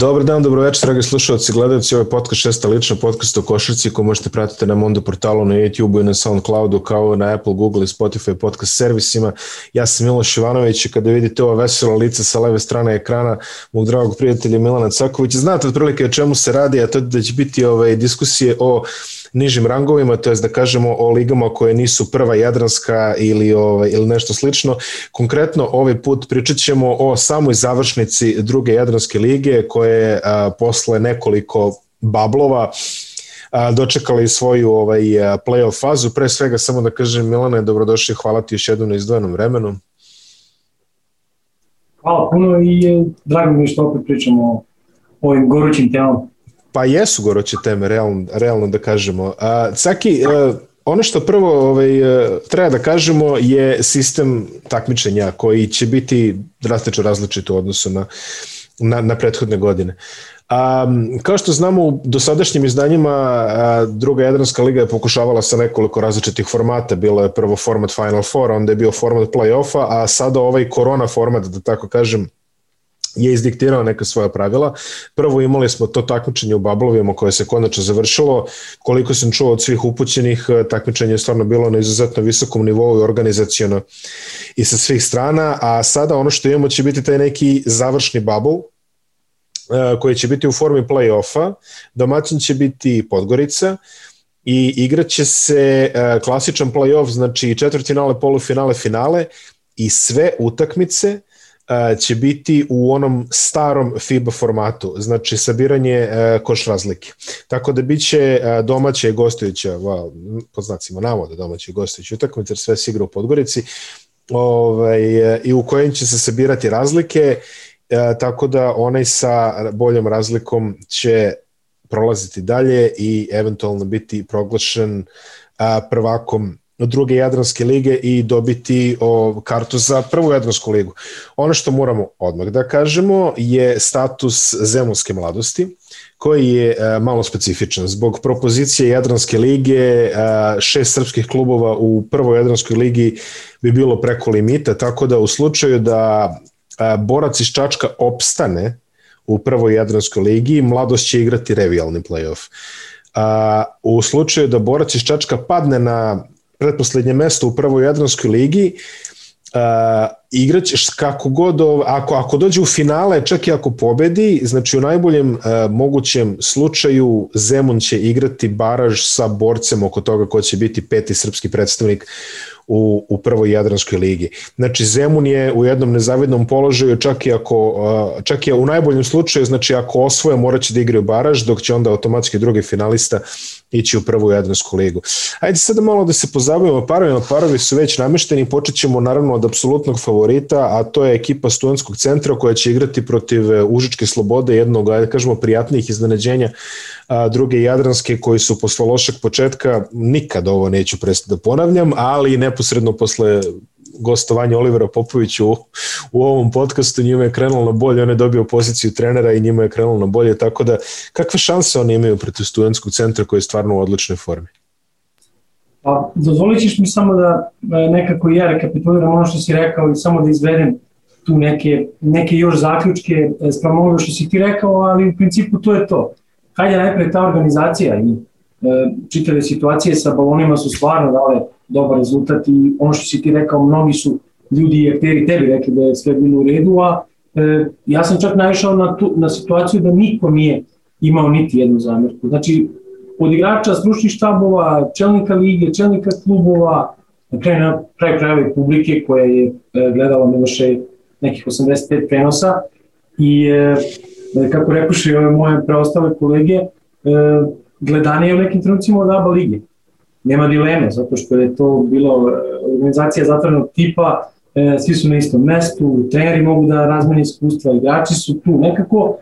Dobar dan, dobro večer, dragi slušalci, gledalci, ovo je podcast šesta lična podcast o košarci koju možete pratiti na Mondo portalu, na YouTube i na Soundcloudu, kao na Apple, Google i Spotify podcast servisima. Ja sam Miloš Ivanović i kada vidite ova vesela lica sa leve strane ekrana mog dragog prijatelja Milana Cakovića, znate otprilike o čemu se radi, a to da će biti ove diskusije o nižim rangovima, to je da kažemo o ligama koje nisu prva jadranska ili, ovaj, ili nešto slično. Konkretno ovaj put pričat ćemo o samoj završnici druge jadranske lige koje a, posle nekoliko bablova a, dočekali svoju ovaj play-off fazu. Pre svega samo da kažem Milane, dobrodošli, hvala ti još jednom na izdvojenom vremenu. Hvala puno i e, drago mi je što opet pričamo o ovim gorućim temama. Pa jesu goruće teme, realno, realno da kažemo. A, Caki, a, ono što prvo ovaj, treba da kažemo je sistem takmičenja koji će biti drastično različit u odnosu na, na, na prethodne godine. A, kao što znamo u dosadašnjim izdanjima a, druga Jadranska liga je pokušavala sa nekoliko različitih formata, bilo je prvo format Final Four, onda je bio format play-offa, a sada ovaj korona format, da tako kažem, je izdiktirao neka svoja pravila. Prvo imali smo to takmičenje u Bablovima koje se konačno završilo. Koliko sam čuo od svih upućenih, e, takmičenje je stvarno bilo na izuzetno visokom nivou i organizacijono i sa svih strana, a sada ono što imamo će biti taj neki završni bubble, koji će biti u formi play-offa. Domaćin će biti Podgorica, i igraće se e, klasičan play-off, znači četvrtfinale, polufinale, finale i sve utakmice će biti u onom starom FIBA formatu, znači sabiranje koš razlike. Tako da biće domaća i gostujuća, well, po znacima navoda domaća i gostujuća utakmica, sve se igra u Podgorici, ovaj, i u kojem će se sabirati razlike, tako da onaj sa boljom razlikom će prolaziti dalje i eventualno biti proglašen prvakom druge Jadranske lige i dobiti o, kartu za prvu Jadransku ligu. Ono što moramo odmah da kažemo je status zemunske mladosti koji je e, malo specifičan. Zbog propozicije Jadranske lige, e, šest srpskih klubova u prvoj Jadranskoj ligi bi bilo preko limita, tako da u slučaju da e, borac iz Čačka opstane u prvoj Jadranskoj ligi, mladost će igrati revijalni playoff. A, u slučaju da borac iz Čačka padne na pretposlednje mesto u prvoj Jadranskoj ligi, uh, igraćeš kako god, ako, ako dođe u finale, čak i ako pobedi, znači u najboljem uh, mogućem slučaju Zemun će igrati baraž sa borcem oko toga ko će biti peti srpski predstavnik u, u prvoj Jadranskoj ligi. Znači Zemun je u jednom nezavidnom položaju čak i ako čak i u najboljem slučaju, znači ako osvoje moraće da igraju baraž, dok će onda automatski drugi finalista ići u prvu Jadransku ligu. Ajde sada malo da se pozabavimo parovima, parovi su već namešteni, počet ćemo naravno od apsolutnog favorita, a to je ekipa studentskog centra koja će igrati protiv e, Užičke slobode, jednog, ajde kažemo, prijatnijih iznenađenja a, druge Jadranske koji su posle lošeg početka, nikad ovo neću prestati da ponavljam, ali neposredno posle gostovanja Olivera Popovića u, u ovom podcastu, njima je krenulo na bolje, on je dobio poziciju trenera i njima je krenulo na bolje, tako da kakve šanse oni imaju protiv studentskog centra koji je stvarno u odličnoj formi? Pa, dozvolit ćeš mi samo da e, nekako ja rekapituliram ono što si rekao i samo da izvedem tu neke, neke još zaključke e, sprem onoga što si ti rekao, ali u principu to je to. Hajde najpre ta organizacija i e, čitave situacije sa balonima su stvarno dale dobar rezultat i ono što si ti rekao, mnogi su ljudi i akteri tebi rekli da je sve bilo u redu, a e, ja sam čak naišao na, tu, na situaciju da niko nije imao niti jednu zamerku. Znači, od igrača stručnih štabova, čelnika lige, čelnika klubova, na kraju, na kraju krajeva publike koja je e, gledala Miloše nekih 85 prenosa i e, kako rekuše ove moje preostale kolege, e, gledanje je u nekim trenucima od ABA lige nema dileme, zato što je to bilo e, organizacija zatvornog tipa, e, svi su na istom mestu, treneri mogu da razmeni iskustva, igrači su tu. Nekako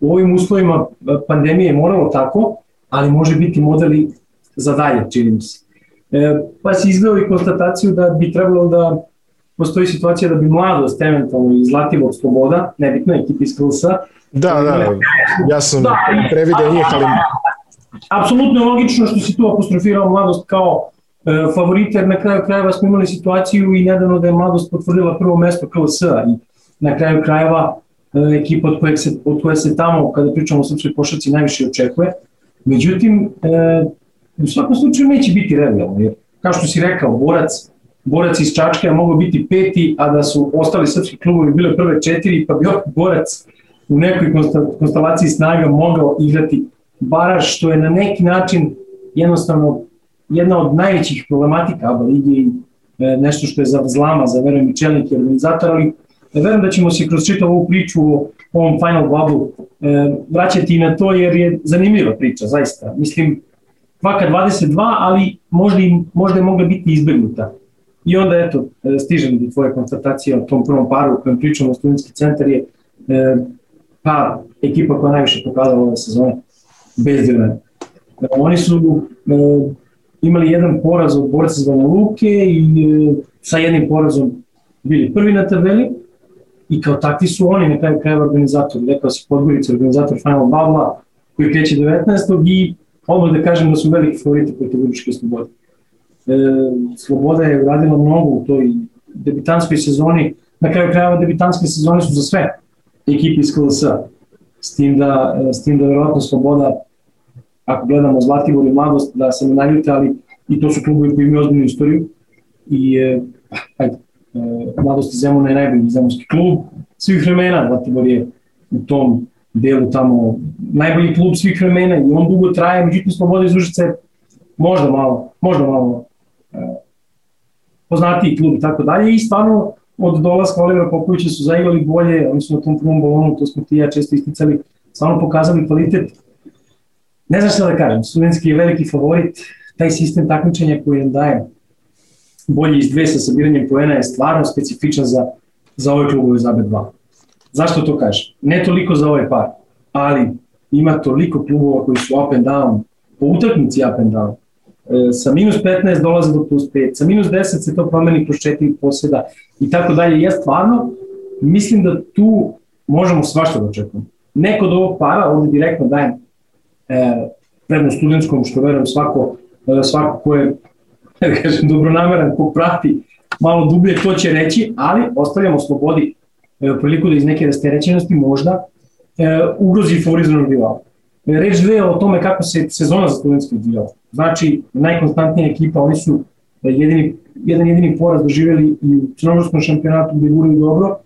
u ovim uslovima e, pandemije je moralo tako, ali može biti modeli za dalje, čini mi se. E, pa si izgledao i konstataciju da bi trebalo da postoji situacija da bi mladost eventualno iz Zlativog sloboda, nebitno ekipa iz Krlsa, Da, da, ja sam da, prevideo njih, ali apsolutno je logično što si tu apostrofirao mladost kao e, favorite, jer na kraju krajeva smo imali situaciju i nedavno da je mladost potvrdila prvo mesto KLS i na kraju krajeva ekipa od koje, se, od koje se tamo, kada pričamo o srpskoj košarci, najviše očekuje. Međutim, e, u svakom slučaju neće biti realno, jer kao što si rekao, borac, borac iz Čačka je mogao biti peti, a da su ostali srpski klubovi bile prve četiri, pa bi borac u nekoj konstelaciji snaga mogao igrati baraž, što je na neki način jednostavno jedna od najvećih problematika ABA ligi i e, nešto što je za zlama, za verujem i čelnik i organizator, ali verujem da ćemo se kroz čitavu ovu priču o ovom Final Bubble e, vraćati na to jer je zanimljiva priča, zaista. Mislim, kvaka 22, ali možda, i, možda je mogla biti izbegnuta. I onda, eto, e, stižem do tvoje konstatacije o tom prvom paru u kojem pričamo studentski centar je pa ekipa koja najviše pokazala ove sezone bez dilema. Oni su imali jedan poraz od borca za Luke i e, sa jednim porazom bili prvi na tabeli i kao takvi su oni na kraju krajeva organizatori. Rekao si Podgorica, organizator Final Babla koji kreće 19. i odmah da kažem da su veliki favoriti protiv Uručke slobode. E, Sloboda je uradila mnogo u toj debitanskoj sezoni, na kraju krajeva debitanske sezone su za sve ekipi iz KLS, s. Tim da, s tim da verovatno Sloboda ako gledamo Zlatibor i Mladost, da se ne naljute, ali i to su klubovi koji imaju ozbiljnu istoriju. I e, ajde, e, Mladost i Zemuna je najbolji zemunski klub svih vremena, Zlatibor je u tom delu tamo najbolji klub svih vremena i on dugo traje, međutim Sloboda iz Užice možda malo, možda malo e, poznatiji klub i tako dalje. I stvarno od dolaska Olivera Popovića su zaigrali bolje, oni su na tom prvom balonu, to smo ti ja često isticali, stvarno pokazali kvalitet ne znam šta da kažem, studentski je veliki favorit, taj sistem takmičenja koji nam daje bolji iz dve sa sabiranjem poena je stvarno specifičan za, za ove klubove za B2. Zašto to kažem? Ne toliko za ovaj par, ali ima toliko klubova koji su up and down, po utakmici up and down. E, sa minus 15 dolaze do plus 5, sa minus 10 se to promeni kroz 4 posjeda i tako dalje. Ja stvarno mislim da tu možemo svašta da očekujemo. Neko od ovog para, ovde direktno dajem e, prednost studentskom, što verujem svako, e, svako ko je da kažem, dobronameran, ko prati malo dublje, to će reći, ali ostavljamo slobodi e, priliku da iz neke rasterećenosti možda e, ugrozi favoriziranog rivala. E, reč dve o tome kako se sezona za studentski odvijala. Znači, najkonstantnija ekipa, oni su jedini, jedan jedini poraz doživjeli i u crnogorskom šampionatu gde gurali dobro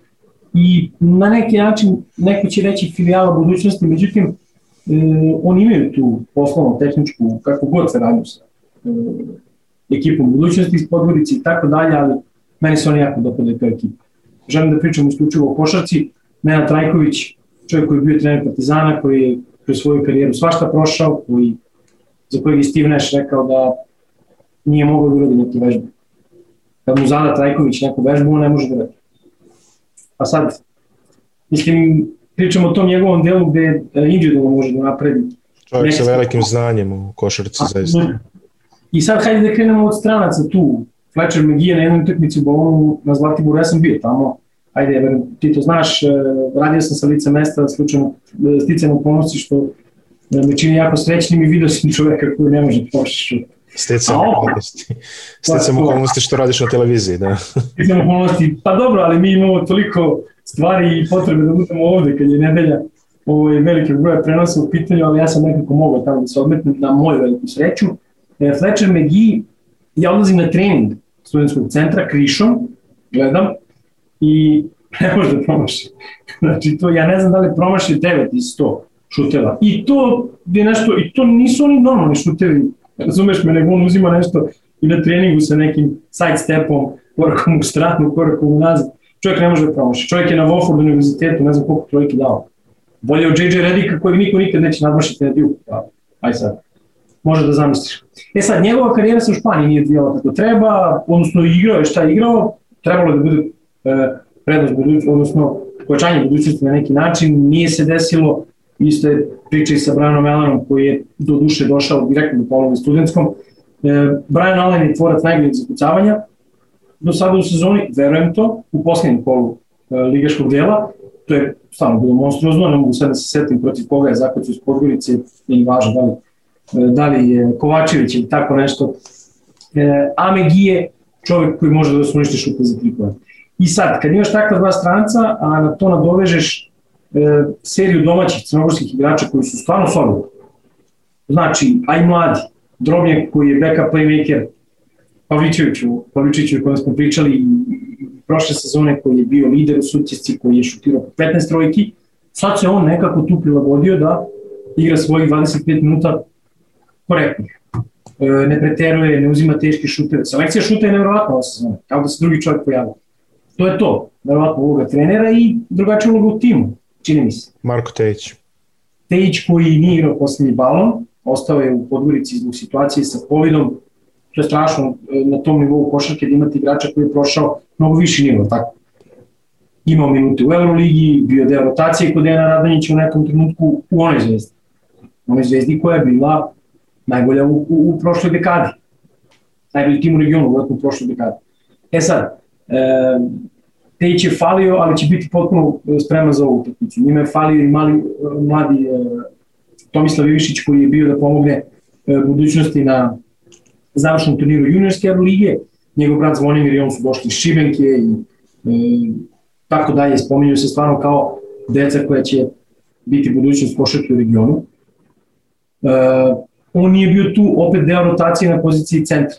i na neki način neko će reći filijala budućnosti, međutim, e, oni imaju tu poslovno, tehničku, kako god se radi sa e, ekipom budućnosti iz Podgorice i tako dalje, ali meni se oni jako dopadaju kao ekipa. Želim da pričam isključivo o košarci. Nena Trajković, čovjek koji je bio trener Partizana, koji je svoju karijeru svašta prošao, koji, za kojeg je Steve Nash rekao da nije mogao da uradi neke vežbe. Kad mu zada Trajković neku vežbu, on ne može da uradi. A sad, mislim, pričamo o tom njegovom delu gde individualno može da napredi. Čovjek sa velikim znanjem u košarci, zaista. I sad hajde da krenemo od stranaca tu. Fletcher McGee na jednoj utakmici u Bolonu na Zlatiboru, ja sam bio tamo, ajde, ti to znaš, e, radio sam sa lica mesta, slučajno e, sticam okolnosti što e, me čini jako srećnim i vidio sam čoveka koji ne može pošći Sticam okolnosti. Sticam okolnosti što radiš na televiziji, da. Sticam okolnosti, pa dobro, ali mi imamo toliko stvari i potrebe da budemo ovde kad je nedelja ovaj, velike broja prenosa u pitanju, ali ja sam nekako mogao tamo da se odmetnem na moju veliku sreću. E, Fletcher McGee, ja odlazim na trening studentskog centra krišom, gledam i ne može da promaši. Znači, to, ja ne znam da li promaši 9 iz 100 šuteva. I to je nešto, i to nisu oni normalni šutevi, razumeš me, nego on uzima nešto i na treningu sa nekim side stepom, korakom u stranu, korakom u nazad čovjek ne može da promaši. Čovjek je na Wofford univerzitetu, ne znam koliko trojke dao. Bolje od JJ Redika kojeg niko nikad neće nadmašiti na Duke. Pa, aj sad, može da zamisliš. E sad, njegova karijera sa u Španiji nije odvijala kako treba, odnosno igrao je šta je igrao, trebalo da bude e, prednost odnosno pojačanje budućnosti na neki način, nije se desilo, isto je priča i sa Brianom Allanom koji je do duše došao direktno do polovi studentskom. E, Brian Allen je tvorac najboljeg zakucavanja, do sada u sezoni, verujem to, u poslednjem kolu e, ligaškog dela, to je stvarno bilo monstruozno, ne mogu sad da se setim protiv koga je zakačio iz Podgorice, nije važno da li, e, da li je Kovačević ili tako nešto. E, Amegi je čovjek koji može da se uništi šuta za tri. I sad, kad imaš takva dva stranca, a na to nadovežeš seriju domaćih crnogorskih igrača koji su stvarno solidni. Znači, aj mladi, Drobnjak koji je backup playmaker, Pavličeviću, Pavličeviću o kojem smo pričali prošle sezone koji je bio lider u sutjesci, koji je šutirao po 15 trojki, sad se on nekako tu prilagodio da igra svojih 25 minuta korektnih. E, ne preteruje, ne uzima teške šuteve. Selekcija šuta je nevjerovatna ova sezona, kao da se drugi čovjek pojavio. To je to, nevjerovatna uloga trenera i drugačija uloga u timu, čini mi se. Marko Tejić. Tejić koji nije igrao poslednji balon, ostao je u Podgorici zbog situacije sa covidom, to je strašno e, na tom nivou košarke da imate igrača koji je prošao mnogo viši nivo, tako? Imao minute u Euroligi, bio deo rotacije kod Dejana Radonjića u nekom trenutku u onoj zvezdi. Onoj zvezdi koja je bila najbolja u, u, u prošloj dekadi. Najbolji tim u regionu u, u prošloj dekadi. E sad, e, Tejić je falio, ali će biti potpuno spreman za ovu utakmicu. Njima je falio i mali, mladi e, Tomislav Ivišić koji je bio da pomogne e, budućnosti na završnom turniru juniorske lige, njegov brat Zvonimir i on su došli iz Šibenke i e, tako dalje, spominju se stvarno kao deca koja će biti budućnost košarke u regionu. E, on nije bio tu opet deo rotacije na poziciji centra.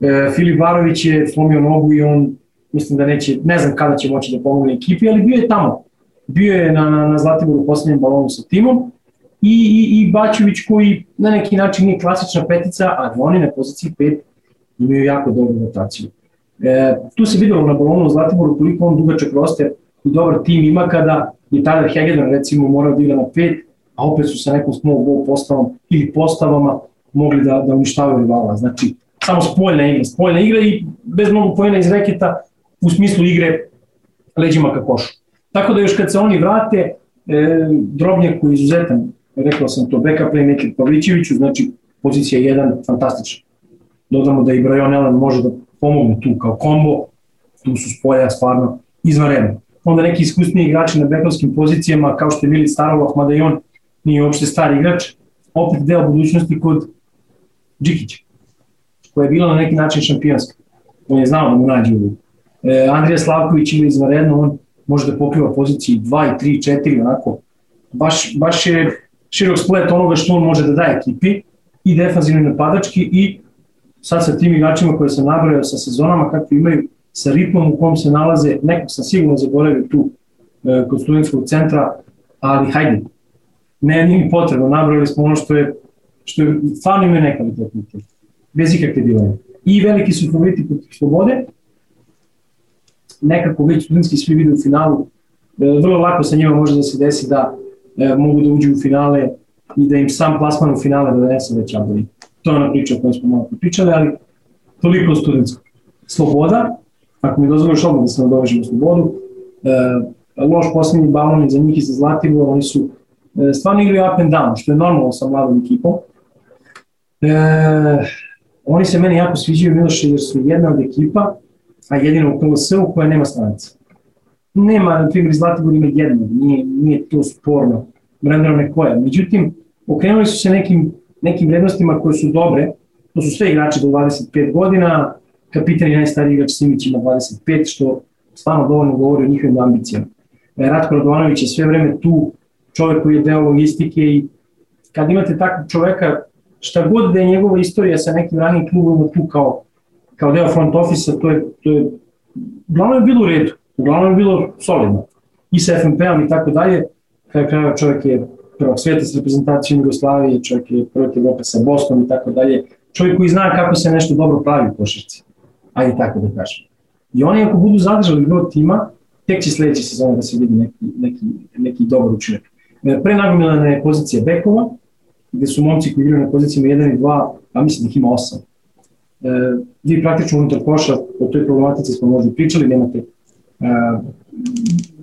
E, Filip Varović je slomio nogu i on mislim da neće, ne znam kada će moći da pomogne ekipi, ali bio je tamo. Bio je na, na, na Zlatiboru poslednjem balonu sa timom i, i, i Bačević koji na neki način nije klasična petica, a oni na poziciji 5 imaju jako dobru rotaciju. E, tu se videlo na balonu u Zlatiboru koliko on dugačak roster i dobar tim ima kada je Tyler Hegedon recimo morao da igra na 5, a opet su sa nekom small ball postavom ili postavama mogli da, da uništavaju rivala. Znači, samo spoljna igra, spoljna igra i bez mnogo pojena iz reketa u smislu igre leđima ka košu. Tako da još kad se oni vrate, e, Drobnjak koji je izuzetan rekao sam to, backup playmaker Pavlićeviću, znači pozicija 1, fantastična. Dodamo da i Brian Allen može da pomogne tu kao kombo, tu su spoja stvarno izvanredno. Onda neki iskusniji igrači na bekovskim pozicijama, kao što je Vili Starolov, mada i on nije uopšte stari igrač, opet deo budućnosti kod Džikića, koja je bila na neki način šampionska. On je znao da mu nađe u e, Andrija Slavković ili izvanredno, on može da pokriva poziciji 2 i 3, 4, onako. Baš, baš je širok splet onoga što on može da daje ekipi i defanzivno i napadački i sad sa tim igračima koje sam nabrao sa sezonama kako imaju sa ritmom u kom se nalaze, nekog sam sigurno zaboravio tu e, kod studentskog centra, ali hajde, ne, nije mi potrebno, nabrali smo ono što je, što je stvarno imaju neka litetnike, bez ikakve dileme. I veliki su favoriti protiv slobode, nekako već studentski svi vide u finalu, e, vrlo lako sa njima može da se desi da e, mogu da uđu u finale i da im sam plasman u finale da donese već aboli. To je ona priča o kojoj smo malo pričali, ali toliko studentsko. Sloboda, ako mi dozvoliš odmah da se nadovežem u slobodu, e, loš poslednji balon za njih i za Zlatibor, oni su e, stvarno igraju up and down, što je normalno sa mladom ekipom. E, oni se meni jako sviđaju Miloše jer su jedna od ekipa, a jedina u KLS-u koja nema stranice nema, na primjer, Zlatibor ima jednog, nije, nije to sporno, Brandon Nekoja. Međutim, okrenuli su se nekim, nekim vrednostima koje su dobre, to su sve igrači do 25 godina, kapitan i najstariji igrač Simić ima 25, što stvarno dovoljno govori o njihovim ambicijama. E, Ratko Radovanović je sve vreme tu, čovek koji je deo logistike i kad imate takvog čoveka, šta god da je njegova istorija sa nekim ranim klubom tu kao, kao deo front office to je, to je, uglavnom je bilo u redu uglavnom je bilo solidno. I sa FNP-om i tako dalje, kada kraja čovjek je prvog sveta s reprezentacijom Jugoslavije, čovjek je prvog Evrope sa Bosnom i tako dalje, čovjek koji zna kako se nešto dobro pravi u košarci. Ajde tako da kažem. I oni ako budu zadržali broj tima, tek će sledeće sezone da se vidi neki, neki, neki dobar učinak. E, pre nagomilana je pozicija bekova, gde su momci koji igraju na pozicijama 1 i 2, a mislim da ih ima 8. E, vi praktično unutar koša, o toj problematici smo možda pričali, nemate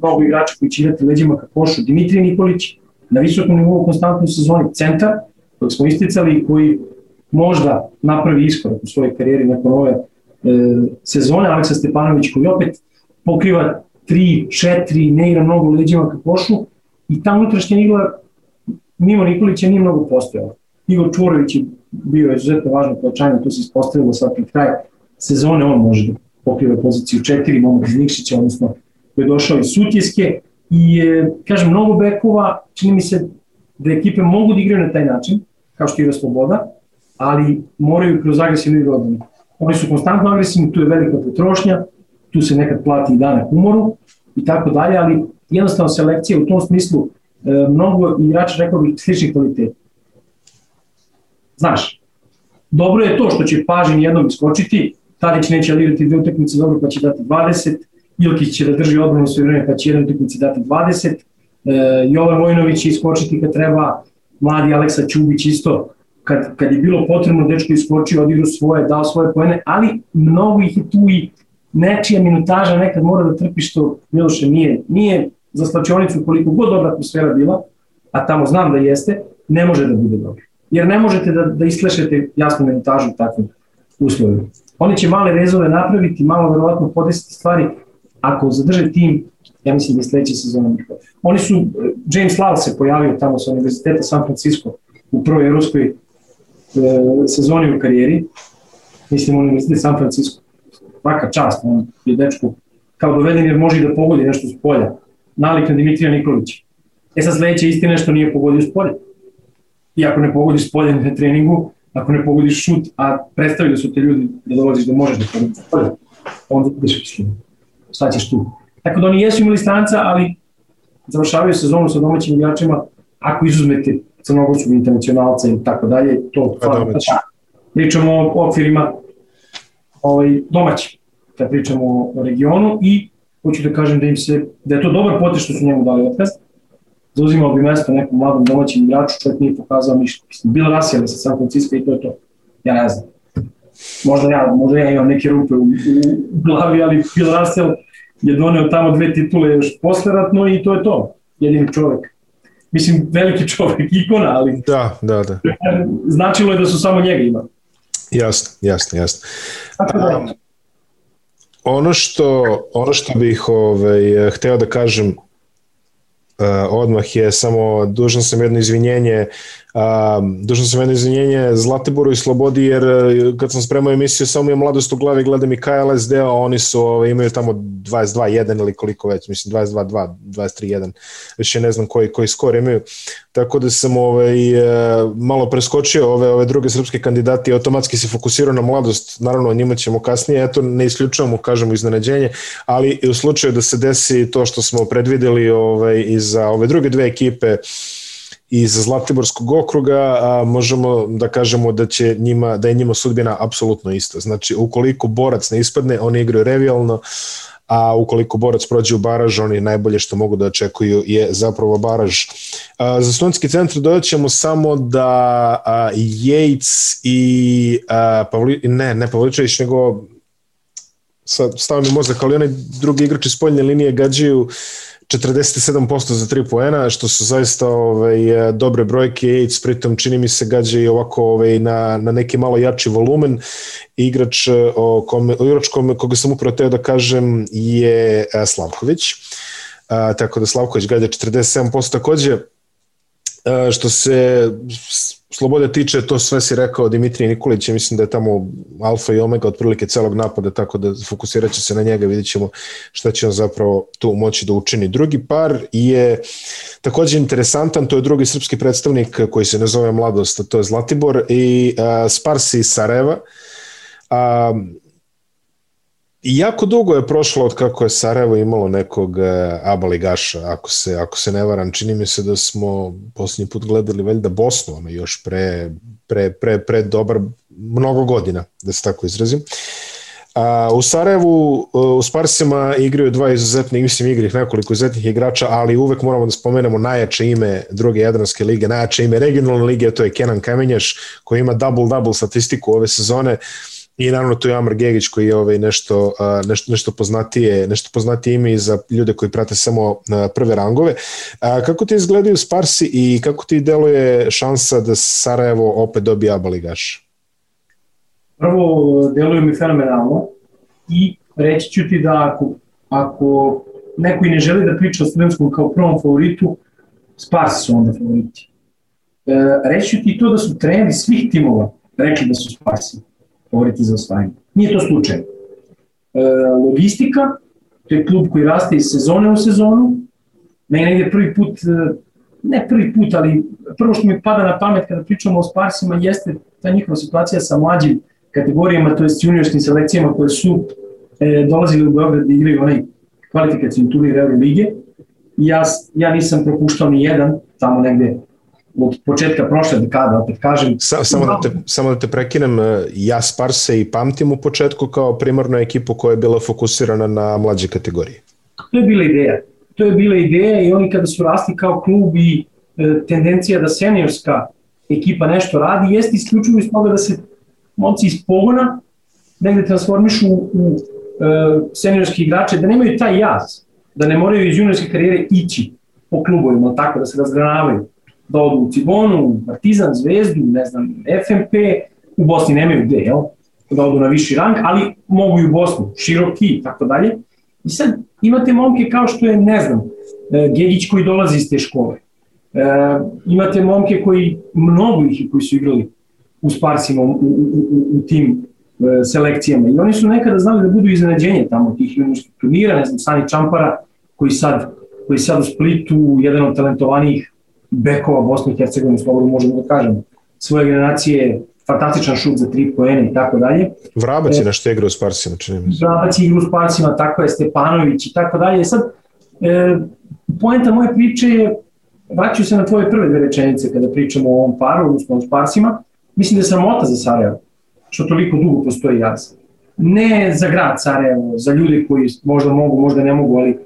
mnogo igrača koji će igrati leđima ka košu. Dimitrij Nikolić na visokom nivou konstantnoj sezoni centar, kojeg smo isticali koji možda napravi iskorak u svojoj karijeri nakon ove e, sezone. Aleksa Stepanović koji opet pokriva 3, 4, ne igra mnogo leđima ka košu i ta unutrašnja igla mimo Nikolića nije mnogo postojala. Igor Čurović je bio izuzetno važno pojačanje, to se ispostavilo sad pred kraj sezone, on može da pokriva poziciju 4, momak iz Nikšića, odnosno koji je došao iz Sutjeske i kažem, mnogo bekova, čini mi se da ekipe mogu da igraju na taj način, kao što igra Sloboda, ali moraju kroz agresivnu igru odbrane. Oni su konstantno agresivni, tu je velika potrošnja, tu se nekad plati i danak umoru i tako dalje, ali jednostavno selekcija u tom smislu e, mnogo igrača rekao bih sličnih kvaliteta. Znaš, dobro je to što će Pažin jednom iskočiti, Tadić neće igrati dve utakmice dobro pa će dati 20, Ilkić će da drži odbranu sve vreme pa će jedan utakmice dati 20, e, Jovan Vojnović će iskočiti kad treba, mladi Aleksa Ćubić isto, kad, kad je bilo potrebno, dečko iskočio, odigrao svoje, dao svoje pojene, ali mnogo ih je tu i nečija minutaža nekad mora da trpi što Miloše nije, nije za slačionicu koliko god dobra atmosfera bila, a tamo znam da jeste, ne može da bude dobro. Jer ne možete da, da isklešete jasnu minutažu u takvim uslovima. Oni će male rezove napraviti, malo verovatno podesiti stvari, ako zadrže tim, ja mislim da je sledeća sezona Oni su, James Lal se pojavio tamo sa Univerziteta San Francisco u prvoj evropskoj e, sezoni u karijeri, mislim Univerzitet San Francisco, svaka čast, on je dečko kao doveden jer može da pogodi nešto s polja, nalik na Dimitrija Nikolića. E sad sledeća istina je što nije pogodio s polja. I ako ne pogodiš s polja na treningu, ako ne pogodiš šut, a predstavi da su te ljudi da dolaziš da možeš da pogodiš s polja, onda ideš mislim, šta ćeš tu. Tako da oni jesu imali stanca, ali završavaju sezonu sa domaćim igračima, ako izuzmete crnogorskog internacionalca i tako dalje, to pa hvala. Pričamo o okvirima ovaj, domaći, kad pričamo o regionu i hoću da kažem da im se, da je to dobar potez što su njemu dali otkaz, zauzimao bi mesto nekom mladom domaćem igraču, čovjek nije pokazao ništa. Bilo rasijali sa San Francisco i to je to. Ja ne znam. Možda ja, možda ja imam neke rupe u, u, glavi, ali Bill Russell je doneo tamo dve titule još posleratno i to je to. Jedini čovek. Mislim, veliki čovek, ikona, ali... Da, da, da. Značilo je da su samo njega imali. Jasno, jasno, jasno. Um, ono što, ono što bih ovaj, hteo da kažem odmah je samo, dužan sam jedno izvinjenje Um, dužan sam jedno izvinjenje Zlatiboru i Slobodi jer kad sam spremao emisiju samo je mladost u glavi gledam i KLS deo, oni su imaju tamo 22-1 ili koliko već, mislim 22-2, 23-1, više ne znam koji, koji skor imaju, tako da sam ovaj, malo preskočio ove, ove druge srpske kandidati i automatski se fokusirao na mladost, naravno o njima ćemo kasnije, eto ne isključujemo, kažemo iznenađenje, ali u slučaju da se desi to što smo predvideli ovaj, i za ove druge dve ekipe, iz Zlatiborskog okruga, a možemo da kažemo da će njima da je njima sudbina apsolutno ista. Znači, ukoliko borac ne ispadne, oni igraju revijalno, a ukoliko borac prođe u baraž, oni najbolje što mogu da očekuju je zapravo baraž. A, za studentski centar dodat ćemo samo da a, Yates i a, Pavli, ne, ne Pavličević, nego sad stavim mozak, ali onaj drugi igrači spoljne linije gađaju 47% za 3 poena, što su zaista ovaj, dobre brojke, Yates pritom čini mi se gađa i ovako ovaj, na, na neki malo jači volumen. Igrač, e, o kome, o igrač kome, koga sam upravo teo da kažem je e, Slavković. A, tako da Slavković gađa 47% takođe. A, što se slobode tiče, to sve si rekao Dimitrij Nikolić, ja mislim da je tamo alfa i omega otprilike celog napada, tako da fokusirat će se na njega, vidit ćemo šta će on zapravo tu moći da učini. Drugi par je takođe interesantan, to je drugi srpski predstavnik koji se ne zove Mladost, to je Zlatibor i uh, Sparsi iz Sarajeva. I jako dugo je prošlo od kako je Sarajevo imalo nekog e, ABA ligaša, ako se, ako se ne varam. Čini mi se da smo posljednji put gledali valjda Bosnu, ono još pre, pre, pre, pre dobar mnogo godina, da se tako izrazim. A, u Sarajevu e, u Sparsima igraju dva izuzetne, mislim igri nekoliko izuzetnih igrača, ali uvek moramo da spomenemo najjače ime druge Jadranske lige, najjače ime regionalne lige, to je Kenan Kamenjaš, koji ima double-double statistiku ove sezone. I naravno tu je Amar Gegić koji je ovaj nešto, nešto, nešto, poznatije, nešto poznatije ime i za ljude koji prate samo prve rangove. Kako ti izgledaju Sparsi i kako ti deluje šansa da Sarajevo opet dobije ABA ligaš? Prvo, deluje mi fenomenalno i reći ću ti da ako, ako neko i ne želi da priča o studentskom kao prvom favoritu, Sparsi su onda favoriti. E, reći ću ti to da su treneri svih timova rekli da su Sparsi favoriti za osvajanje. Nije to slučaj. E, logistika, to je klub koji raste iz sezone u sezonu, meni negde prvi put, e, ne prvi put, ali prvo što mi pada na pamet kada pričamo o Sparsima jeste ta njihova situacija sa mlađim kategorijama, to je s juniorskim selekcijama koje su e, dolazili u Beograd da igraju onaj kvalifikacijni turnir Euroligije. Ja, ja nisam propuštao ni jedan, tamo negde od početka prošle dekade, opet kažem. Sa, samo, da te, samo da te prekinem, e, ja Sparse i pamtim u početku kao primarnu ekipu koja je bila fokusirana na mlađe kategorije. To je bila ideja. To je bila ideja i oni kada su rasti kao klub i e, tendencija da seniorska ekipa nešto radi, jeste isključivo iz toga da se momci iz pogona negde transformišu u, u e, seniorski igrače, da nemaju taj jaz, da ne moraju iz juniorske karijere ići po klubovima, tako da se razgranavaju da odu u Cibonu, Partizan, Zvezdu, ne znam, FMP, u Bosni nemaju gde, jel? da odu na viši rang, ali mogu i u Bosnu, široki i tako dalje. I sad imate momke kao što je, ne znam, e, Gegić koji dolazi iz te škole. E, imate momke koji, mnogo ih koji su igrali u Sparsima, u, u, u, u tim e, selekcijama. I oni su nekada znali da budu iznenađenje tamo tih juniorskih turnira, ne znam, Sani Čampara, koji sad, koji sad u Splitu, jedan od talentovanijih bekova Bosne i Hercegovine, slobodno možemo da kažemo, svoje generacije, fantastičan šut za tri poene i tako dalje. Vrabac je e, nešto igra u Sparsima, čini mi se. Vrabac je igra u Sparsima, tako je Stepanović i tako dalje. Sad, e, poenta moje priče je, vraćaju se na tvoje prve dve rečenice kada pričamo o ovom paru, odnosno o Sparsima, mislim da je sramota za Sarajevo, što toliko dugo postoji jaz. Ne za grad Sarajevo, za ljude koji možda mogu, možda ne mogu, ali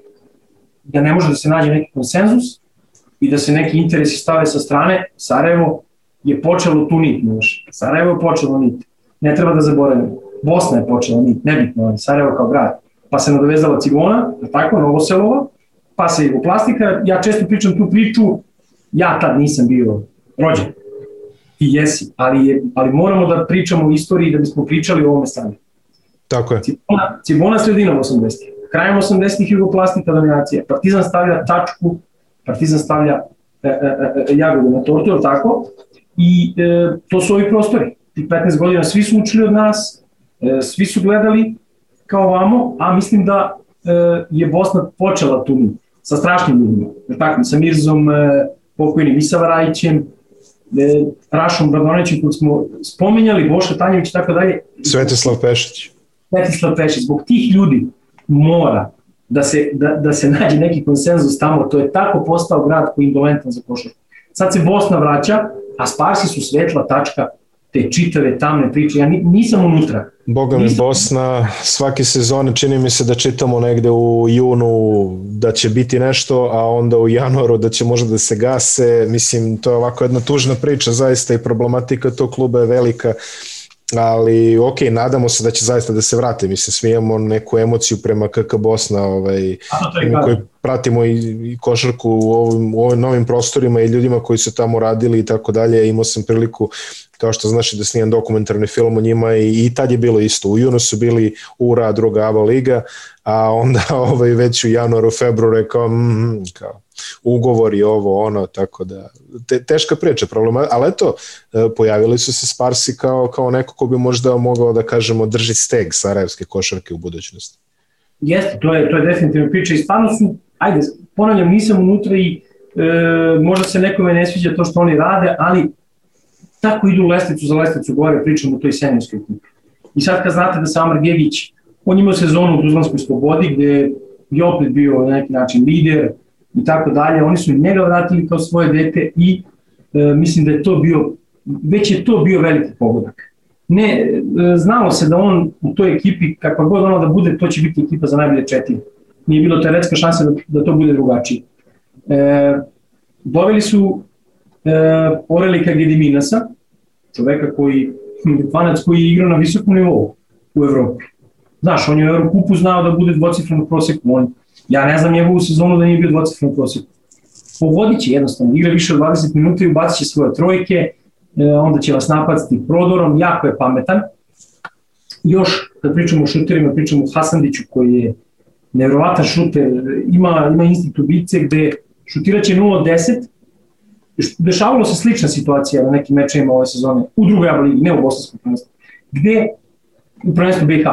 da ne može da se nađe neki konsenzus, i da se neki interesi stave sa strane, Sarajevo je počelo tu nit, znaš. Sarajevo je počelo nit. Ne treba da zaboravimo. Bosna je počela nit, nebitno, ali Sarajevo kao grad. Pa se nadovezala Cigona, tako, Novoselova, pa se Jugoplastika. Ja često pričam tu priču, ja tad nisam bio rođen. Ti jesi, ali, je, ali moramo da pričamo o istoriji da bismo pričali o ovome stanju. Tako je. Cibona, Cibona sredinom 80-ih. Krajem 80-ih Jugoplastika dominacija. Partizan stavlja tačku Partizan stavlja e, e, e, jagodu na tortu, ili tako? I e, to su ovi prostori. Ti 15 godina svi su učili od nas, e, svi su gledali kao vamo, a mislim da e, je Bosna počela tu mi, sa strašnim ljudima. Tako, sa Mirzom, e, pokojnim Isava Rajićem, e, Rašom Bradonećem, kod smo spominjali, Boša Tanjević i tako dalje. Svetislav Pešić. Svetislav Pešić. Zbog tih ljudi mora da se, da, da se nađe neki konsenzus tamo, to je tako postao grad koji je indolentan za košarku. Sad se Bosna vraća, a Sparsi su svetla tačka te čitave tamne priče, ja nisam unutra. Boga mi Bosna, svake sezone čini mi se da čitamo negde u junu da će biti nešto, a onda u januaru da će možda da se gase, mislim to je ovako jedna tužna priča zaista i problematika tog kluba je velika ali ok, nadamo se da će zaista da se vrate, mislim, svi imamo neku emociju prema KK Bosna, ovaj, mi koji pratimo i, i košarku u ovim, u ovim novim prostorima i ljudima koji su tamo radili i tako dalje, imao sam priliku kao što znaš da snimam dokumentarni film o njima i, i tad je bilo isto, u junu su bili URA, druga ABA liga, a onda ovaj, već u januaru, februaru kao, mm, kao ugovori ovo ono tako da te, teška priča problema ali eto e, pojavili su se Sparsi kao kao neko ko bi možda mogao da kažemo drži steg sarajevske košarke u budućnosti. Jeste, to je to je definitivno priča i stvarno su ajde ponavljam nisam unutra i e, možda se nekome ne sviđa to što oni rade ali tako idu lestvicu za lestvicu gore pričamo o toj senjorskoj ekipi i sad kad znate da Samar Gegić on imao sezonu u Tuzlanskoj slobodi gde je opet bio na neki način lider, i tako dalje. Oni su njega vratili kao svoje dete i e, mislim da je to bio, već je to bio veliki pogodak. Ne, e, znalo se da on u toj ekipi, kakva god ono da bude, to će biti ekipa za najbolje četiri. Nije bilo teoretska šansa da, da to bude drugačije. E, doveli su e, Orelika Gediminasa, čoveka koji, fanac koji je igrao na visokom nivou u Evropi. Znaš, on je u Eurokupu znao da bude dvocifrenu proseku, on Ja ne znam njegovu sezonu da nije bio dvocifren prosjek. Pogodit će jednostavno, igra više od 20 minuta i ubacit će svoje trojke, e, onda će vas napaciti prodorom, jako je pametan. Još, kad pričamo o šuterima, pričamo o Hasandiću koji je nevrovatan šuter, ima, ima instinkt ubice gde šutiraće 0-10, dešavalo se slična situacija na nekim mečajima ove sezone, u drugoj ABA ligi, ne u bosanskom prvenstvu, gde, u prvenstvu BiH,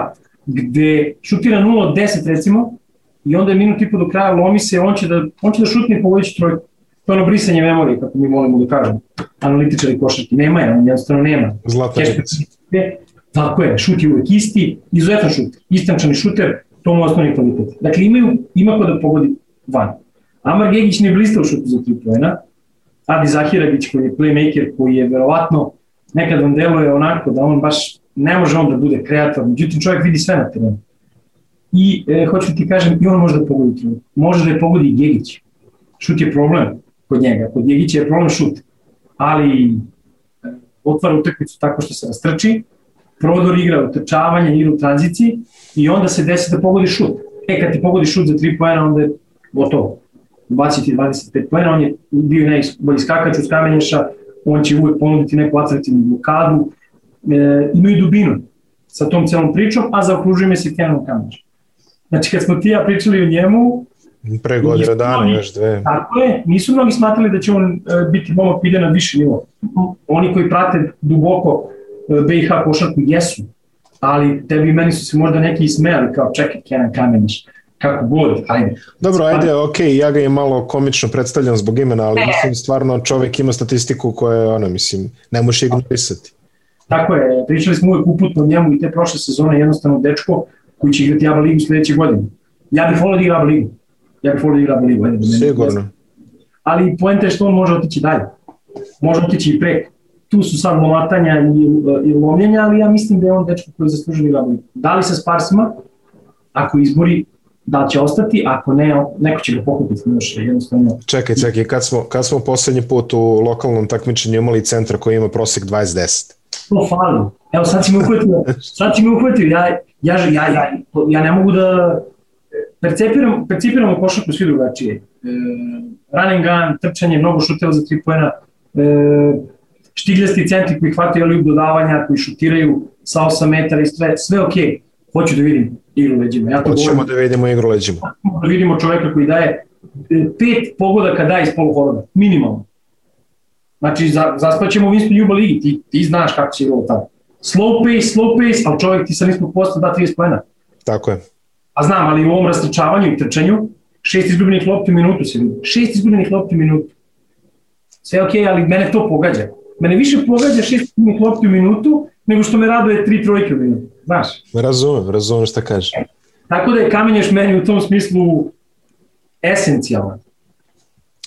gde šutira 0-10 recimo, i onda je minut i po do kraja, lomi se, on će da, on će da šutne i pogoći trojku. To je ono brisanje memorije, kako mi volimo da kažemo. Analitičari košarki. Nema je, on jednostavno nema. Zlatan Tako je, šut je uvek isti, izuzetan šut, istančani šuter, to mu osnovni kvalitet. Dakle, imaju, ima ko da pogodi van. Amar Gegić ne blista u šutu za tri pojena, Adi Zahiragić koji je playmaker, koji je verovatno nekad vam deluje onako da on baš ne može on da bude kreator, međutim čovjek vidi sve na terenu. I e, hoću ti kažem, i on može da pogodi trenu. Može da je pogodi i Gegić. Šut je problem kod njega. Kod Gegića je problem šut. Ali e, otvara utakmicu tako što se rastrči, prodor igra utrčavanje, igra u tranziciji i onda se desi da pogodi šut. E, kad ti pogodi šut za 3 pojena, onda je gotovo. Baciti 25 pojena, on je bio najbolji skakač uz kamenješa, on će uvek ponuditi neku atraktivnu blokadu, e, imaju dubinu sa tom celom pričom, a zaokružuje se Kenan Kamenješa. Znači, kad smo ti ja pričali o njemu, Pre godina dana, još dve. Tako je, nisu mnogi smatrali da će on e, biti momak ide na viši nivo. Oni koji prate duboko e, BiH košarku jesu, ali tebi i meni su se možda neki ismejali kao čekaj Kenan Kamenić, kako god, ajde. Dobro, ajde, ok, ja ga je malo komično predstavljam zbog imena, ali ne. mislim stvarno čovek ima statistiku koja je, ono, mislim, ne može ignorisati. Tako je, pričali smo uvek uputno o njemu i te prošle sezone, jednostavno dečko koji će igrati Aba ligu sledeće godine. Ja bih volio da igra Aba ligu. Ja bih volio da igra Aba ligu. Ajde, da Sigurno. Ali poenta je što on može otići dalje. Može otići i preko. Tu su sad lomatanja i, i lomljenja, ali ja mislim da je on dečko koji zaslužuje da igra Aba ligu. Da li sa Sparsima, ako izbori da će ostati, ako ne, neko će ga pokupiti još jednostavno. Čekaj, čekaj, kad smo, kad smo poslednji put u lokalnom takmičenju imali centra koji ima prosek 20-10? To fali. Evo sad si me uhvatio, sad si me uhvatio, ja, ja, ja, ja, ja ne mogu da percepiram, percipiramo košarku svi drugačije. E, running gun, trčanje, mnogo šuteva za tri pojena, e, štigljasti centri koji hvataju ljub dodavanja, koji šutiraju sa 8 metara i sve, sve ok. Hoću da vidim igru leđima. Ja to Hoćemo govorim, da vidimo igru leđima. Da vidimo čoveka koji daje e, pet pogodaka daje iz poluhoroda, minimalno. Znači, za, zaspaćemo u Winston Juba ligi, ti, ti znaš kako će igralo tamo. Slow pace, slow pace, ali čovjek ti sa nismo posto da 30 pojena. Tako je. A znam, ali u ovom rastričavanju i trčanju, šest izgubljenih lopti u minutu se vidi. Šest izgubljenih lopti u minutu. Sve ok, ali mene to pogađa. Mene više pogađa šest izgubljenih lopti u minutu, nego što me raduje tri trojke u minutu. Znaš? Razumem, razumem šta kaže. Tako da je Kamenješ meni u tom smislu esencijalan.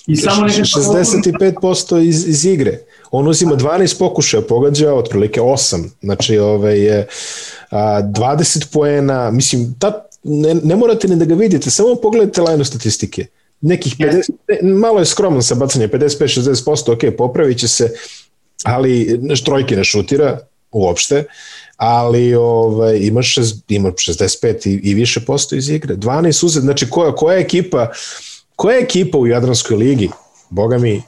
I samo neka 65% iz, iz igre. On uzima 12 pokušaja, pogađa otprilike 8. Znači, ovaj, je, a, 20 poena, mislim, ta, ne, ne morate ni da ga vidite, samo pogledajte lajnu statistike. Nekih 50, malo je skromno sa bacanje, 55-60%, ok, popravit će se, ali trojke ne šutira uopšte, ali ovaj, ima, šest, ima 65 i, i više posto iz igre. 12 uzet, znači koja, koja ekipa koja ekipa u Jadranskoj ligi, boga mi,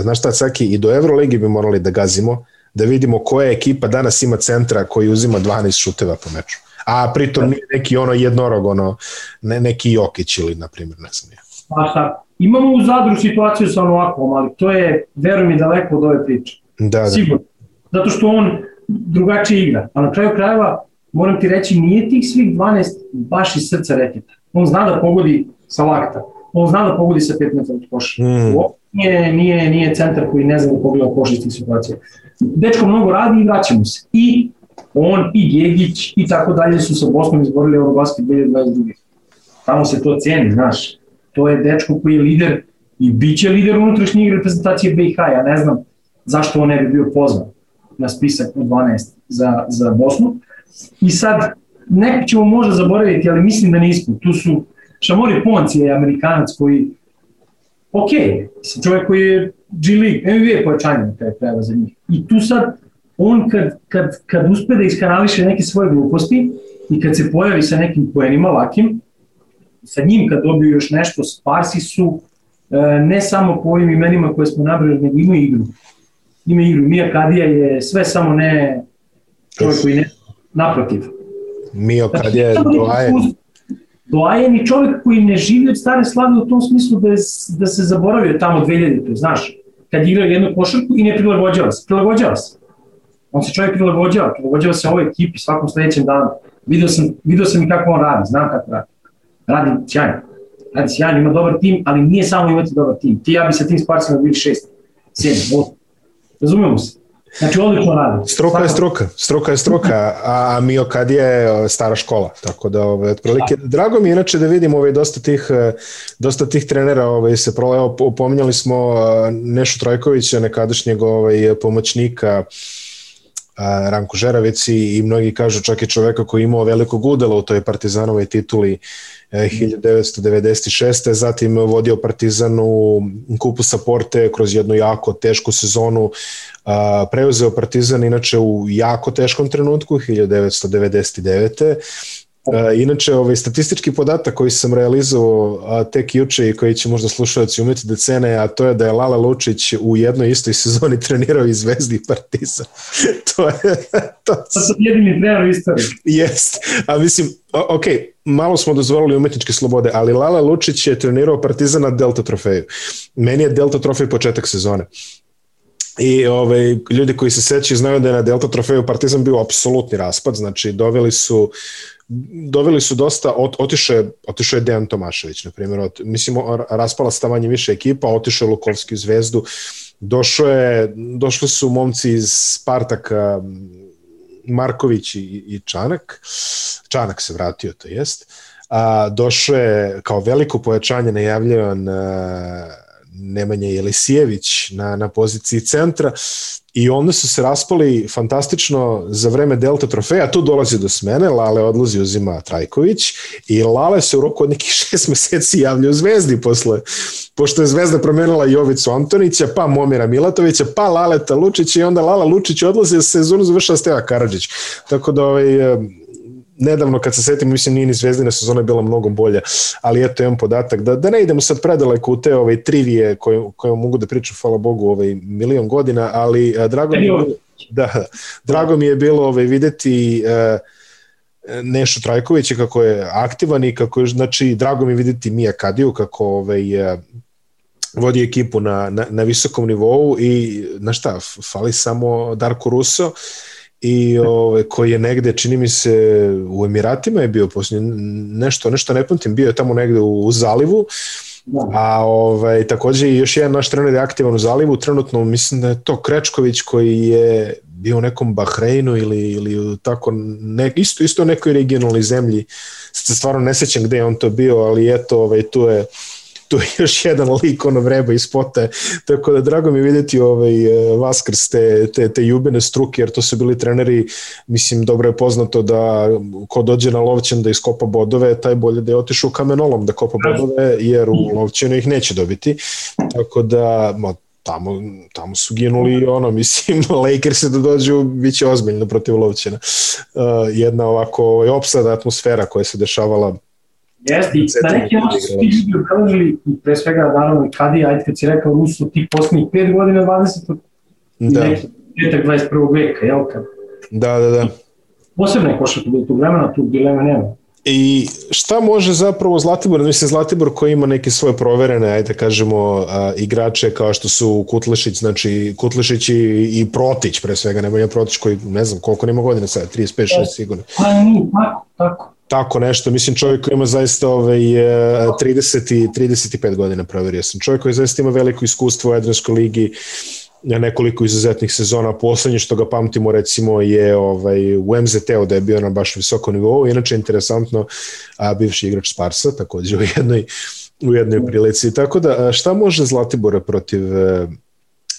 znaš šta, Caki, i do Euroligi bi morali da gazimo, da vidimo koja ekipa danas ima centra koji uzima 12 šuteva po meču. A pritom nije neki ono jednorog, ono, ne, neki Jokić ili, na primjer, ne znam ja. Pa šta, imamo u Zadru situaciju sa ovakvom, ali to je, verujem mi, daleko od ove priče. Da, da. Sigurno. Zato što on drugačije igra. A na kraju krajeva, moram ti reći, nije tih svih 12 baš iz srca reketa. On zna da pogodi sa lakta. On zna da pogodi sa 5 metara od koša. Mm. Nije, nije, nije centar koji ne zna da pogleda koš iz tih situacija. Dečko mnogo radi i vraćamo se. I on i Gjegić i tako dalje su sa Bosnom izborili Eurobasket 2022. Tamo se to cijeni, znaš. To je dečko koji je lider i bit će lider unutrašnje igre reprezentacije BiH. Ja ne znam zašto on ne bi bio pozvan na spisak od 12 za, za Bosnu. I sad, neko ćemo možda zaboraviti, ali mislim da nismo. Tu su Šamori Ponci je amerikanac koji, ok, čovjek koji je G League, NBA pojačanje kada je treba za njih. I tu sad, on kad, kad, kad uspe da iskanališe neke svoje gluposti i kad se pojavi sa nekim poenima lakim, sa njim kad dobiju još nešto, Sparsi su e, ne samo po ovim imenima koje smo nabrali, nego imaju igru. Ima igru. Mija Kadija je sve samo ne čovjek koji ne, naprotiv. Mio Kadija je doajen. Doajen i čovjek koji ne živi od stare slave u tom smislu da, je, da se zaboravio tamo 2000. Znaš, kad igra jednu košarku i ne prilagođava se. Prilagođava se. On se čovjek prilagođava, prilagođava se ovoj ekipi svakom sledećem danu. Video sam, video sam i kako on radi, znam kako radi. Radi sjajno. radi sjajno, ima dobar tim, ali nije samo imati dobar tim. Ti ja bi sa tim Sparcima bili šest, sedam, osam. Razumemo se. Znači, odlično radi. Struka je struka, struka je struka, a Mio kad je stara škola, tako da ove, otprilike, drago mi je inače da vidim ovaj, dosta, tih, dosta tih trenera, ovaj, se proleo, pominjali smo Nešu Trojkovića, nekadašnjeg ovaj, pomoćnika, Ranko Žeravici i mnogi kažu čak i čoveka koji je imao velikog udela u toj partizanovoj tituli 1996. E, zatim vodio Partizan u kupu Saporte kroz jednu jako tešku sezonu. Preuzeo Partizan inače u jako teškom trenutku 1999 Uh, inače, ovaj statistički podatak koji sam realizovao a, tek juče i koji će možda slušalci umeti da cene, a to je da je Lala Lučić u jednoj istoj sezoni trenirao i Zvezdi i Partizan. to je... to, to sam jedini trener u istoriji. Jest. A mislim, ok, malo smo dozvolili umetničke slobode, ali Lala Lučić je trenirao Partizan na Delta trofeju. Meni je Delta trofej početak sezone. I ovaj, ljudi koji se sećaju znaju da je na Delta trofeju Partizan bio apsolutni raspad, znači doveli su doveli su dosta, ot, otišao je, otišao je Dejan Tomašević, na primjer, ot, mislim, raspala stavanje više ekipa, otišao je Lukovski u Zvezdu, došao je, došli su momci iz Spartaka, Marković i, i Čanak, Čanak se vratio, to jest, a, došao je kao veliko pojačanje najavljavan Nemanja Jelisijević na, na poziciji centra i onda su se raspali fantastično za vreme Delta trofeja, tu dolazi do smene, Lale odlazi uzima Trajković i Lale se u roku od nekih šest meseci javlja u Zvezdi posle, pošto je Zvezda promenila Jovicu Antonića, pa Momira Milatovića, pa Laleta Lučića i onda Lala Lučić odlazi, sezonu završava Steva Karadžić. Tako da ovaj, nedavno kad se setim, mislim nije ni zvezdina sezona bila mnogo bolja, ali eto imam podatak da, da ne idemo sad predaleko u te ovaj, trivije koje, koje mogu da pričam, hvala Bogu, ovaj, milion godina, ali a, drago, mi je, da, drago mi je bilo ovaj, videti a, Nešu Trajkovića kako je aktivan i kako je, znači, drago mi je videti Mija Kadiju kako ovaj, vodi ekipu na, na, na visokom nivou i na šta, fali samo Darko Russo, i ove, koji je negde, čini mi se, u Emiratima je bio posljednje, nešto, nešto ne pamtim, bio je tamo negde u, u zalivu, da. a ovaj, takođe još jedan naš trener je aktivan u zalivu, trenutno mislim da je to Krečković koji je bio u nekom Bahreinu ili, ili tako, ne, isto, isto u nekoj regionalnoj zemlji, se stvarno ne sećam gde je on to bio, ali eto, ovaj, tu je tu je još jedan lik ono vreba iz spota, tako da drago mi je videti ovaj, e, vas kroz te, te, te jubene struke, jer to su bili treneri, mislim, dobro je poznato da ko dođe na lovćen da iskopa bodove, taj bolje da je otišao kamenolom da kopa bodove, jer u lovćenu ih neće dobiti, tako da, ma, tamo, tamo su ginuli ono, mislim, Lakers da dođu, bit će ozbiljno protiv Lovćena. Uh, jedna ovako ovaj, opsada atmosfera koja se dešavala Jeste, i na neki način su ti ljudi obeležili, i pre svega, naravno, i Kadi, ajde kad si rekao, Rusu, ti poslednjih 5 godina 20. Da. neki petak 21. veka, jel kad? Da, da, da. Posebno je košarka bilo tog vremena, tu dilema nema. I šta može zapravo Zlatibor, mislim Zlatibor koji ima neke svoje proverene, ajde da kažemo, a, igrače kao što su Kutlešić, znači Kutlešić i, i Protić pre svega, Nemanja Protić koji ne znam koliko nema godina sad, 35, 6 sigurno. Pa nije, tako, tako tako nešto. Mislim, čovjek koji ima zaista ovaj, 30 i 35 godina proverio sam. Čovjek koji zaista ima veliko iskustvo u Edrenskoj ligi, nekoliko izuzetnih sezona. Poslednje što ga pamtimo recimo je ovaj, u MZT-u da je bio na baš visokom nivou. Inače, interesantno, a, bivši igrač Sparsa, takođe u jednoj, u jednoj prilici. Tako da, šta može Zlatibora protiv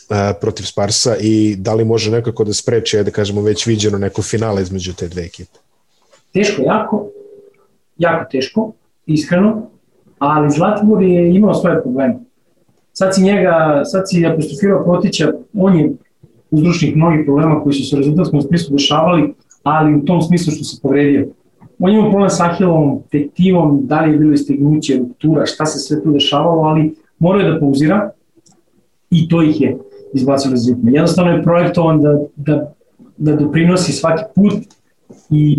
a, protiv Sparsa i da li može nekako da spreče, da kažemo, već viđeno neko finale između te dve ekipe? Teško jako, jako teško, iskreno, ali Zlatibor je imao svoje probleme. Sad si njega, sad si apostrofirao Protića, on je uzročnik mnogih problema koji su se rezultatskom smislu dešavali, ali u tom smislu što se povredio. On je imao problem sa Ahilovom tektivom, da li je bilo istegnuće, ruptura, šta se sve tu dešavalo, ali morao je da pauzira i to ih je izbacio iz ritma. Jednostavno je projektovan da, da, da doprinosi svaki put i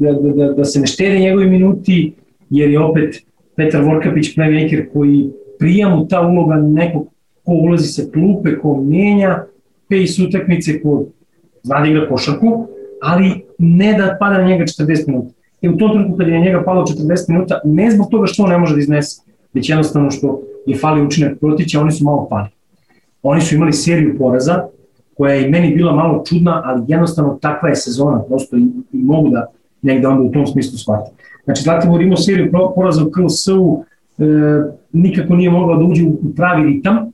da, da, da, da se ne štede njegovi minuti, jer je opet Petar Vorkapić playmaker koji prija mu ta uloga nekog ko ulazi sa klupe, ko menja pace utakmice, ko zna da igra košarku, ali ne da pada na njega 40 minuta. I u tom trenutku kad je na njega palo 40 minuta, ne zbog toga što on ne može da iznese, već jednostavno što je fali učinak protića, oni su malo pali. Oni su imali seriju poraza, koja je meni bila malo čudna, ali jednostavno takva je sezona, prosto i, i mogu da negde onda u tom smislu shvatim. Znači, Zlatibor imao seriju poraza u KLS-u, e, nikako nije mogla da uđe u pravi ritam,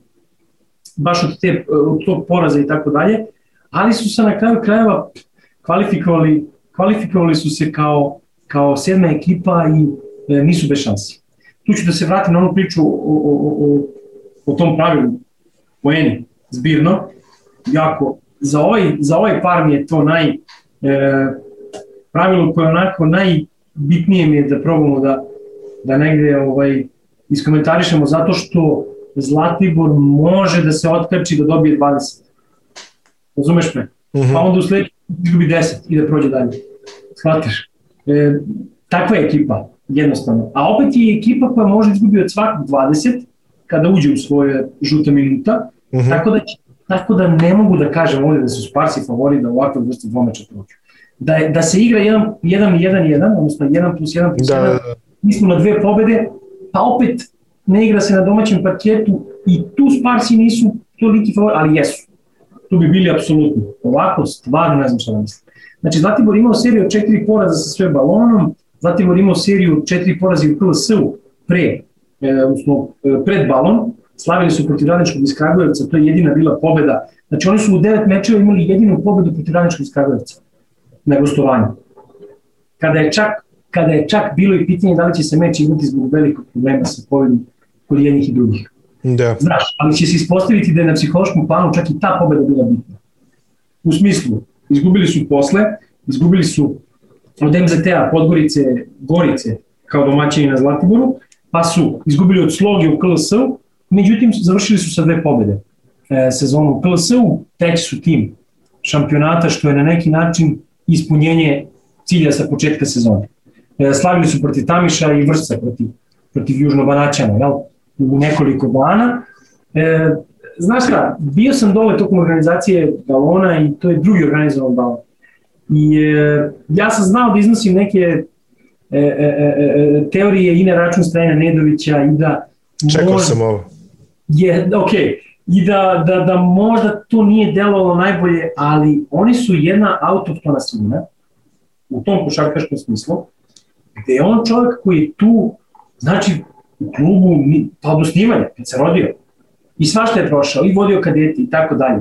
baš od, te, od tog poraza i tako dalje, ali su se na kraju krajeva kvalifikovali, kvalifikovali su se kao, kao sedma ekipa i e, nisu bez šansi. Tu ću da se vratim na onu priču o, o, o, o tom pravilu poeni, zbirno, jako, za ovaj, za ovaj par mi je to naj, e, pravilo koje onako najbitnije mi je da probamo da, da negde ovaj, iskomentarišemo zato što Zlatibor može da se otkači da dobije 20. Razumeš me? Mm -hmm. Pa onda u sledećem izgubi 10 i da prođe dalje. Shvatiš? E, takva je ekipa, jednostavno. A opet je ekipa koja može da izgubi od svakog 20 kada uđe u svoje žuta minuta, mm -hmm. tako, da će, tako da ne mogu da kažem ovde da su Sparsi favori da ovakve vrste dvomeča prođu. Da, je, da se igra 1 1 1 1, odnosno 1 plus 1 plus 1, da. mi smo na dve pobede, pa opet ne igra se na domaćem parketu i tu Sparsi nisu toliki favori, ali jesu. Tu bi bili apsolutno. Ovako, stvarno ne znam šta da mislim. Znači, Zlatibor imao seriju od četiri poraza sa sve balonom, Zlatibor imao seriju od četiri poraza u KLS-u pre, e, odnosno e, pred balon, slavili su protiv Radničkog iz Kragujevca, to je jedina bila pobeda. Znači, oni su u devet mečeva imali jedinu pobedu protiv Radničkog iz Kragujevca na gostovanju. Kada je čak kada je čak bilo i pitanje da li će se meč imati zbog velikog problema sa povedom kod jednih i drugih. Da. Znaš, ali će se ispostaviti da je na psihološkom planu čak i ta pobeda bila bitna. U smislu, izgubili su posle, izgubili su od MZT-a, Podgorice, Gorice, kao domaćini na Zlatiboru, pa su izgubili od Sloge u KLS-u, međutim završili su sa dve pobede e, sezonu u KLS-u, treći su tim šampionata, što je na neki način ispunjenje cilja sa početka sezone. E, slavili su protiv Tamiša i Vršca protiv, protiv Južno-Banaćana, jel? u nekoliko dana. E, znaš šta, bio sam dole tokom organizacije balona i to je drugi organizovan balon. I e, ja sam znao da iznosim neke e, e, e, e teorije i na račun Stajana Nedovića i da... Čekao možda, sam ovo. Je, ok, i da, da, da možda to nije delovalo najbolje, ali oni su jedna autohtona svina u tom košarkaškom smislu, gde je on čovjek koji je tu, znači u klubu, pa od osnivanja, kad se rodio. I svašta je prošao, i vodio kadeti i tako dalje.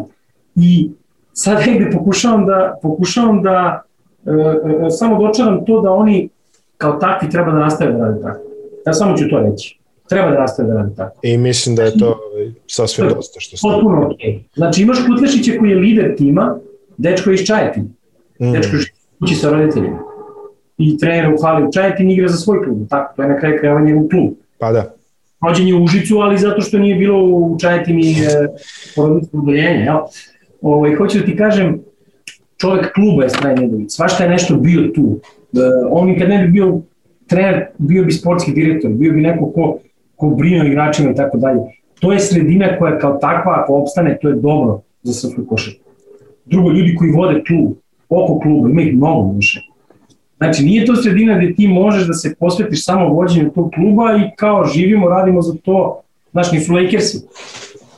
I sad negde pokušavam da, pokušavam da e, e, samo dočaram to da oni kao takvi treba da nastave da rade tako. Ja samo ću to reći. Treba da nastave da rade tako. I mislim da je to sasvim dosta što ste. Potpuno ok. Znači imaš Kutlešića koji je lider tima, dečko iz Čajetina. Mm. Dečko iz kući sa roditeljima. I trener u hali u Čajetin igra za svoj klub. Tako, to je na kraju krajeva njegov klub. Pa da. Rođen je u Užicu, ali zato što nije bilo u Čajetini e, porodičko udaljenje. Jel? Ovo, ovaj, hoću da ti kažem, čovek kluba je Straj Nedović. Svašta je nešto bio tu. E, on kad ne bi bio trener, bio bi sportski direktor, bio bi neko ko, ko brine o igračima i tako dalje. To je sredina koja kao takva, ako opstane, to je dobro za srpsku košarku. Drugo, ljudi koji vode klub, oko kluba, ima ih mnogo više. Znači, nije to sredina gde ti možeš da se posvetiš samo vođenju tog kluba i kao živimo, radimo za to, znaš, nisu Lakersi.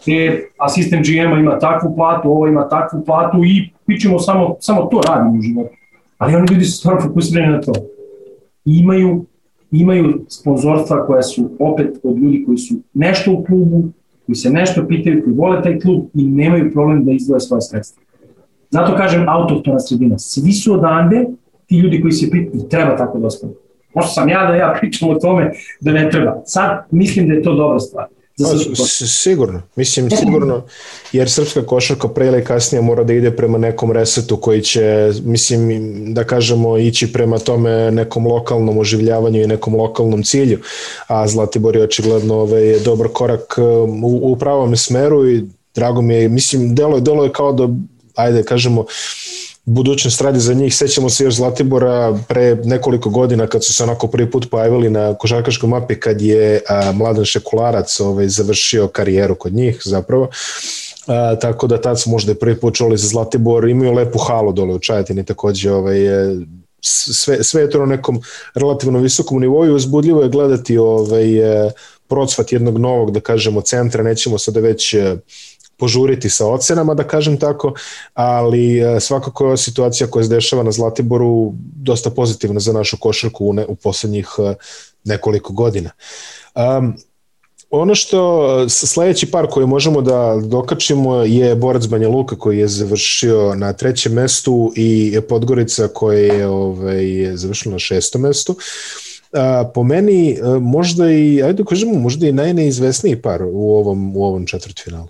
E, asistent GM-a ima takvu platu, ovo ima takvu platu i pićemo samo, samo to radimo u životu. Ali oni ljudi su stvarno fokusirani na to. I imaju, imaju sponzorstva koja su opet od ljudi koji su nešto u klubu, koji se nešto pitaju, koji vole taj klub i nemaju problem da izdvoje svoje sredstva. Zato kažem autohtona sredina. Svi su odande, ti ljudi koji se pitaju, treba tako da ostane. Možda sam ja da ja pričam o tome da ne treba. Sad mislim da je to dobra stvar. Pa, sigurno, mislim sigurno, jer srpska košarka pre ili kasnije mora da ide prema nekom resetu koji će, mislim, da kažemo, ići prema tome nekom lokalnom oživljavanju i nekom lokalnom cilju, a Zlatibor je očigledno ovaj, dobar korak um, u, u pravom smeru i drago mi je, mislim, delo je, delo je kao da, ajde, kažemo, budućnost radi za njih. Sećamo se još Zlatibora pre nekoliko godina kad su se onako prvi put pojavili na košarkaškoj mapi kad je a, Mladen Šekularac ovaj, završio karijeru kod njih zapravo. A, tako da tad smo možda prvi put čuli za Zlatibor, imaju lepu halu dole u Čajetini takođe ovaj, sve, sve je to na nekom relativno visokom nivou i uzbudljivo je gledati ovaj, procvat jednog novog, da kažemo, centra, nećemo sada već požuriti sa ocenama, da kažem tako, ali svakako je situacija koja se dešava na Zlatiboru dosta pozitivna za našu košarku u, ne, u poslednjih nekoliko godina. Um, Ono što sledeći par koji možemo da dokačimo je borac Banja Luka koji je završio na trećem mestu i Podgorica koja je ovaj, završila na šestom mestu. A, po meni možda i, ajde da kažemo, možda i najneizvesniji par u ovom, u ovom četvrtfinalu.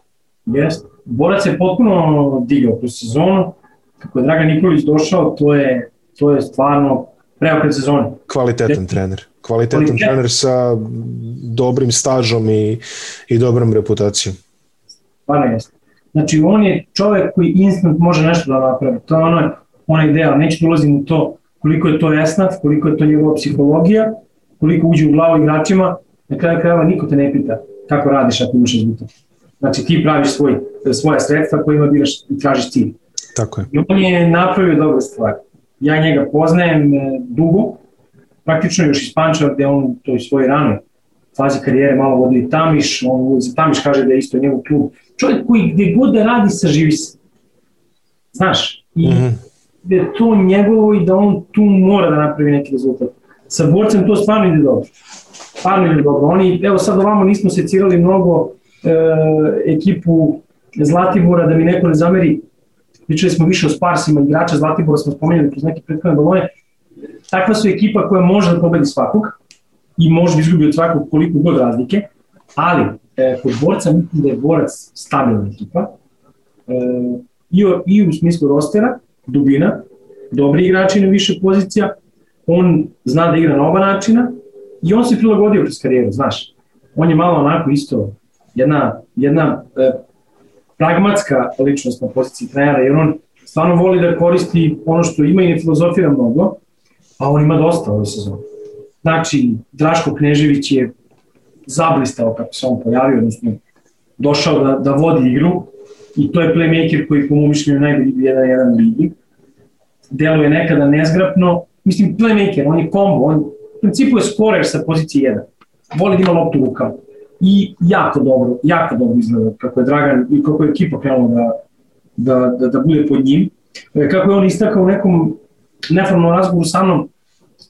Jeste. Borac je potpuno digao kroz sezonu. Kako je Dragan Nikolić došao, to je, to je stvarno preokret sezone. Kvalitetan trener. Kvalitetan Kvalitet. trener sa dobrim stažom i, i dobrom reputacijom. Stvarno jeste. Znači, on je čovek koji instant može nešto da napravi. To je ono, ona ideja, neću da ulazim u to koliko je to esnat, koliko je to njegova psihologija, koliko uđe u glavu igračima, na kraju krajeva niko te ne pita kako radiš ako imaš rezultat. Znači ti praviš svoj, svoje sredstva kojima biraš i tražiš cilj. Tako je. I on je napravio dobre stvari. Ja njega poznajem e, dugo, praktično još iz Pančeva gde on to i svoj ranoj fazi karijere malo vodi Tamiš, on za Tamiš kaže da je isto njegov klub. Čovjek koji gde god da radi sa živi se. Znaš, i mm -hmm. da je to njegovo i da on tu mora da napravi neki rezultat. Sa borcem to stvarno ide dobro. Stvarno ide dobro. Oni, evo sad ovamo nismo secirali mnogo ekipu Zlatibora da mi neko ne zameri. Pričali smo više o sparsima igrača Zlatibora, smo spomenuli kroz neke prethodne balone takva su ekipa koja može da pobedi svakog i može da izgubi od svakog koliko god razlike, ali e, kod borca mislim da je borac stabilna ekipa e, i, i u smislu rostera, dubina, dobri igrači na više pozicija, on zna da igra na oba načina i on se prilagodio kroz karijeru, znaš. On je malo onako isto jedna, jedna e, pragmatska ličnost na poziciji trenera, jer on stvarno voli da koristi ono što ima i ne filozofira mnogo, a on ima dosta ove sezone. Znači, Draško Knežević je zablistao kako se on pojavio, odnosno došao da, da vodi igru i to je playmaker koji po mom mišljenju najbolji jedan jedan ligi. Delo je nekada nezgrapno, mislim playmaker, on je kombo, on u principu je skorer sa pozicije 1. Voli da ima loptu u rukama. I jako dobro, jako dobro izgleda kako je Dragan i kako je ekipa krenula da, da, da, da bude pod njim. E, kako je on istakao u nekom neformalnom razgovoru sa mnom,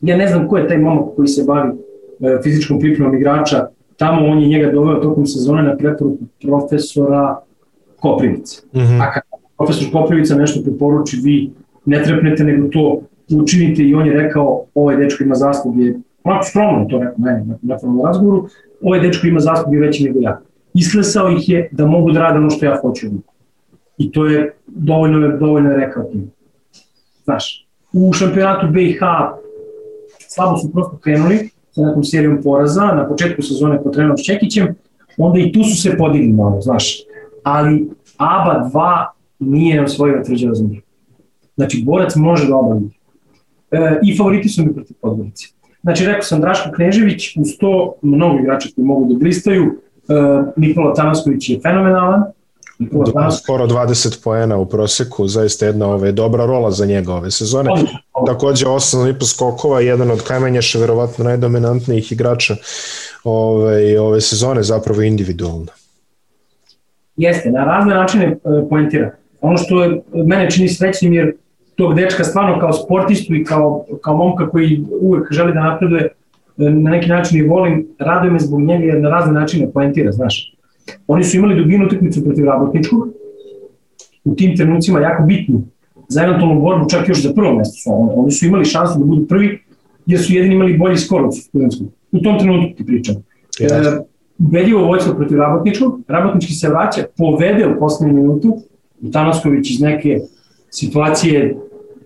ja ne znam ko je taj momak koji se bavi e, fizičkom pripremom igrača, tamo on je njega doveo tokom sezone na preporuku profesora Koprivice. Mm -hmm. A kad profesor Koprivica nešto preporuči, vi ne trepnete, nego to učinite i on je rekao, ovaj dečko ima zasluge, onako skromno to rekao meni na neformalnom razgovoru, ovaj dečko ima zasluge veće nego ja. Isklesao ih je da mogu da rade ono što ja hoću. I to je dovoljno, dovoljno rekao tim. Znaš, u šampionatu BiH slabo su prosto krenuli sa nekom serijom poraza, na početku sezone po trenom s Čekićem, onda i tu su se podigli malo, znaš. Ali ABA 2 nije osvojio tvrđava za njih. Znači, borac može da obavi. E, I favoriti su mi protiv Podgorice. Znači, rekao sam Draško Knežević, uz to mnogo igrača koji mogu da blistaju, e, Nikola Tanasković je fenomenalan, skoro 20 poena u proseku, zaista jedna ove, dobra rola za njega ove sezone. Takođe 8,5 skokova, jedan od Kajmenješa, verovatno najdominantnijih igrača ove, ove sezone, zapravo individualno. Jeste, na razne načine e, poentira. Ono što je, mene čini srećnim jer tog dečka stvarno kao sportistu i kao, kao momka koji uvek želi da napreduje, e, na neki način i volim, raduje me zbog njega jer na razne načine poentira, znaš Oni su imali dubinu utakmicu protiv Rabotničkog, u tim trenucima jako bitnu za eventualnu borbu, čak još za prvo mesto su oni. Oni su imali šansu da budu prvi, jer su jedini imali bolji skor od studentskog. U tom trenutku ti pričam. Yes. E, ubedljivo vojstvo protiv Rabotničkog, Rabotnički se vraća, povede u poslednju minutu, Tanasković iz neke situacije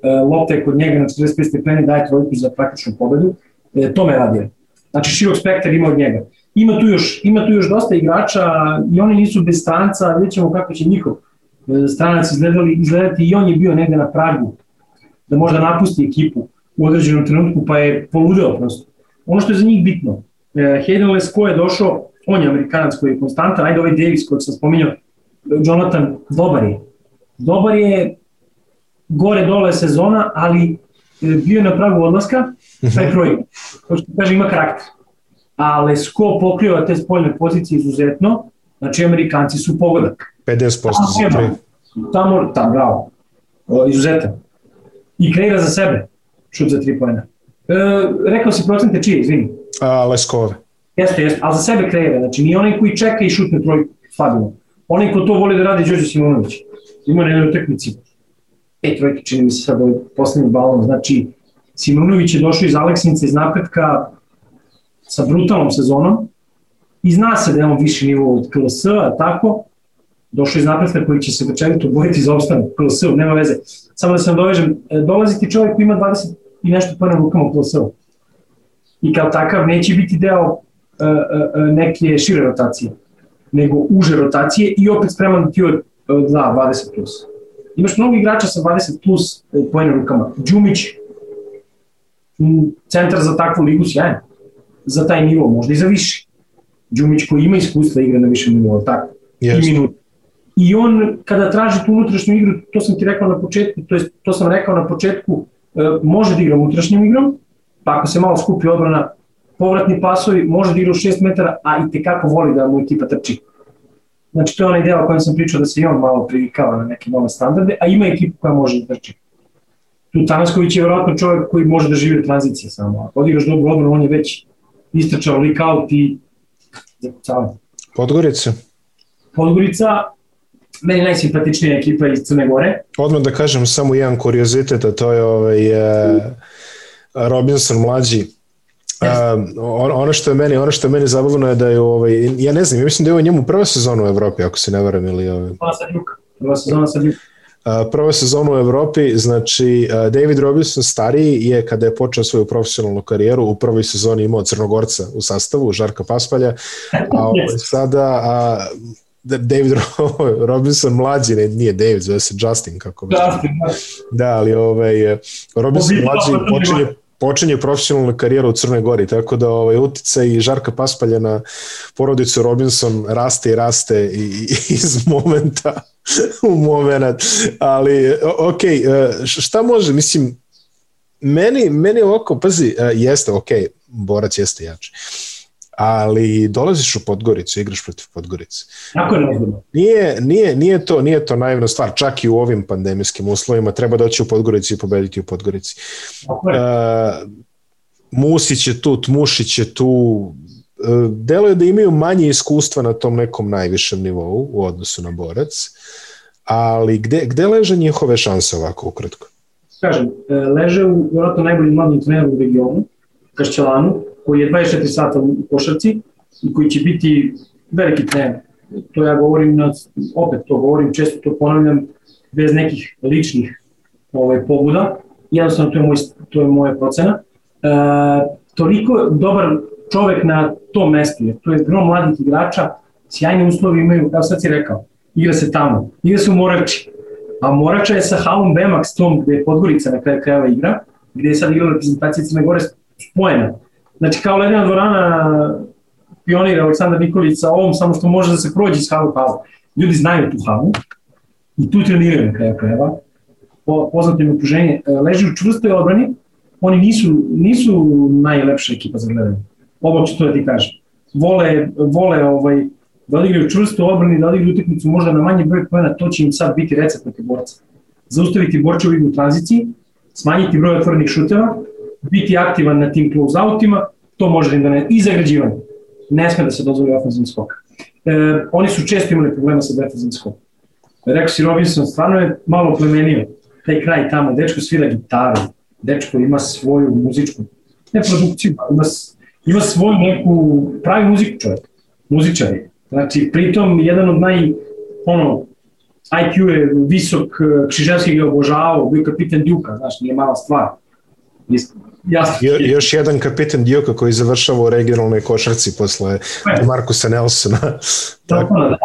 e, lopte kod njega na 45 stepeni daje trojku za praktičnu pobedu, e, to me radije. Znači širok spektar ima od njega. Ima tu još, ima tu još dosta igrača i oni nisu bez stranca, vidjet ćemo kako će njihov e, stranac izgledali, izgledati i on je bio negde na pragu da možda napusti ekipu u određenom trenutku pa je poludeo prosto. Ono što je za njih bitno, e, Hayden Lesko je došao, on je Amerikanac koji je konstantan, ajde ovaj Davis koji sam spominjao, Jonathan, dobar je. Dobar je, gore dole sezona, ali e, bio je na pragu odlaska, taj projekt. Kao što kaže, ima karakter a Lesko pokriva te spoljne pozicije izuzetno, znači Amerikanci su pogodak. 50% za tri. Tamo, tamo, bravo, o, izuzetan. I kreira za sebe šut za tri pojena. E, rekao si procente čije, izvini. A, Leskove. Jeste, jeste, ali za sebe kreira, znači nije onaj koji čeka i šutne trojku, stabilno. Onaj ko to voli da radi, Đorđe Simonović. Ima na jednoj utakmici pet trojke, čini mi se sad ovaj poslednji balon, znači Simonović je došao iz Aleksinice, iz napretka sa brutalnom sezonom i zna se da je on viši nivo od KLS, a tako, došao iz napretka koji će se večerito boriti za opstanak KLS, nema veze. Samo da se dovežem, e, dolazi ti čovjek koji ima 20 i nešto pojena rukama u KLS-u. I kao takav neće biti deo uh, uh, neke šire rotacije, nego uže rotacije i opet spreman da ti od, da, 20 plus. Imaš mnogo igrača sa 20 plus pojena rukama. Đumić, centar za takvu ligu sjajan. Za taj nivo, možda i za više. Đumić koji ima iskustva igra na višem nivou, tako? Yes. I minut. I on, kada traži tu unutrašnju igru, to sam ti rekao na početku, to, jest, to sam rekao na početku, e, može da igra unutrašnjim igrom, pa ako se malo skupi odbrana, povratni pasovi, može da igra u 6 metara, a i tekako voli da mu ekipa trči. Znači, to je onaj deo o kojem sam pričao da se i on malo privikava na neke nove standarde, a ima ekipu koja može da trči. Tu Tanasković je vjerojatno čovjek koji može da živi u tranziciji samo. Ako odigraš dobro odbranu, on je već istračao leak out i zakucavanje. Podgorica. Podgorica, meni najsimpatičnija ekipa iz Crne Gore. Odmah da kažem samo jedan kuriozitet, a to je ovaj, e, Robinson mlađi. Uh, ono što je meni ono što je meni zabavno je da je ovaj ja ne znam ja mislim da je ovo njemu prva sezona u Evropi ako se ne varam ili ovaj. Prva sa Juka prva sezona sa Juka. Prva sezona u Evropi, znači David Robinson stariji je kada je počeo svoju profesionalnu karijeru u prvoj sezoni imao Crnogorca u sastavu, Žarka Paspalja, a ovaj sada a, David Robinson mlađi, ne, nije David, zove se Justin, kako bi Justin, da, ali ovaj, Robinson mlađi počinje, počinje profesionalnu karijeru u Crnoj Gori, tako da ovaj uticaj i Žarka Paspalja na porodicu Robinson raste i raste i, i iz momenta u moment, ali ok, šta može, mislim, meni, meni ovako, pazi, jeste ok, borac jeste jači, ali dolaziš u Podgoricu, igraš protiv Podgorice. Tako je Nije, nije, nije, to, nije to naivna stvar, čak i u ovim pandemijskim uslovima treba doći u Podgorici i pobediti u Podgorici. Tako je. Uh, Musić je tu, Tmušić je tu, delo je da imaju manje iskustva na tom nekom najvišem nivou u odnosu na borac, ali gde, gde leže njihove šanse ovako ukratko? Kažem, leže u vjerojatno najboljim mladim treneru u regionu, Kašćelanu, koji je 24 sata u košarci i koji će biti veliki trener. To ja govorim, na, opet to govorim, često to ponavljam, bez nekih ličnih ovaj, pobuda. Jednostavno, to je, moj, to je moja procena. E, toliko dobar čovek na tom mestu, jer to je grom mladih igrača, sjajni uslovi imaju, kao sad si rekao, igra se tamo, igra se u Morači, a Morača je sa Halom Bemax tom gde je Podgorica na kraju krajeva igra, gde je sad igrala reprezentacija Crne Gore spojena. Znači kao ledena dvorana pionir Aleksandar Nikolić sa ovom, samo što može da se prođe iz halu halu. Ljudi znaju tu halu i tu treniraju na kraju krajeva. Po, poznato im okruženje. Leži u čvrstoj odbrani, oni nisu, nisu najlepša ekipa za gledanje. Ovo ću to da ti kažem. Vole, vole ovaj, da odigraju čvrsto odbrani, da odigraju utakmicu možda na manje broj pojena, to će im sad biti recept protiv borca. Zaustaviti borčevu igru tranziciji, smanjiti broj otvorenih šuteva, biti aktivan na tim close-outima, to može da im donese i zagrađivanje. Ne sme da se dozvoli ofenzivni skok. E, oni su često imali problema sa defenzivnim skokom. Rekao si Robinson, stvarno je malo plemenio taj kraj tamo, dečko svira gitaru, dečko ima svoju muzičku, ne produkciju, ima, ima svoju neku, pravi muziku čovjek, muzičar je. Znači, pritom, jedan od naj, ono, IQ je visok, Kšiževski ga obožavao, bio kapitan Djuka, znaš, nije mala stvar. Jasno. Jo, još jedan kapitan Djuka koji završava u regionalnoj košarci posle e. Markusa Nelsona. Tako da, da.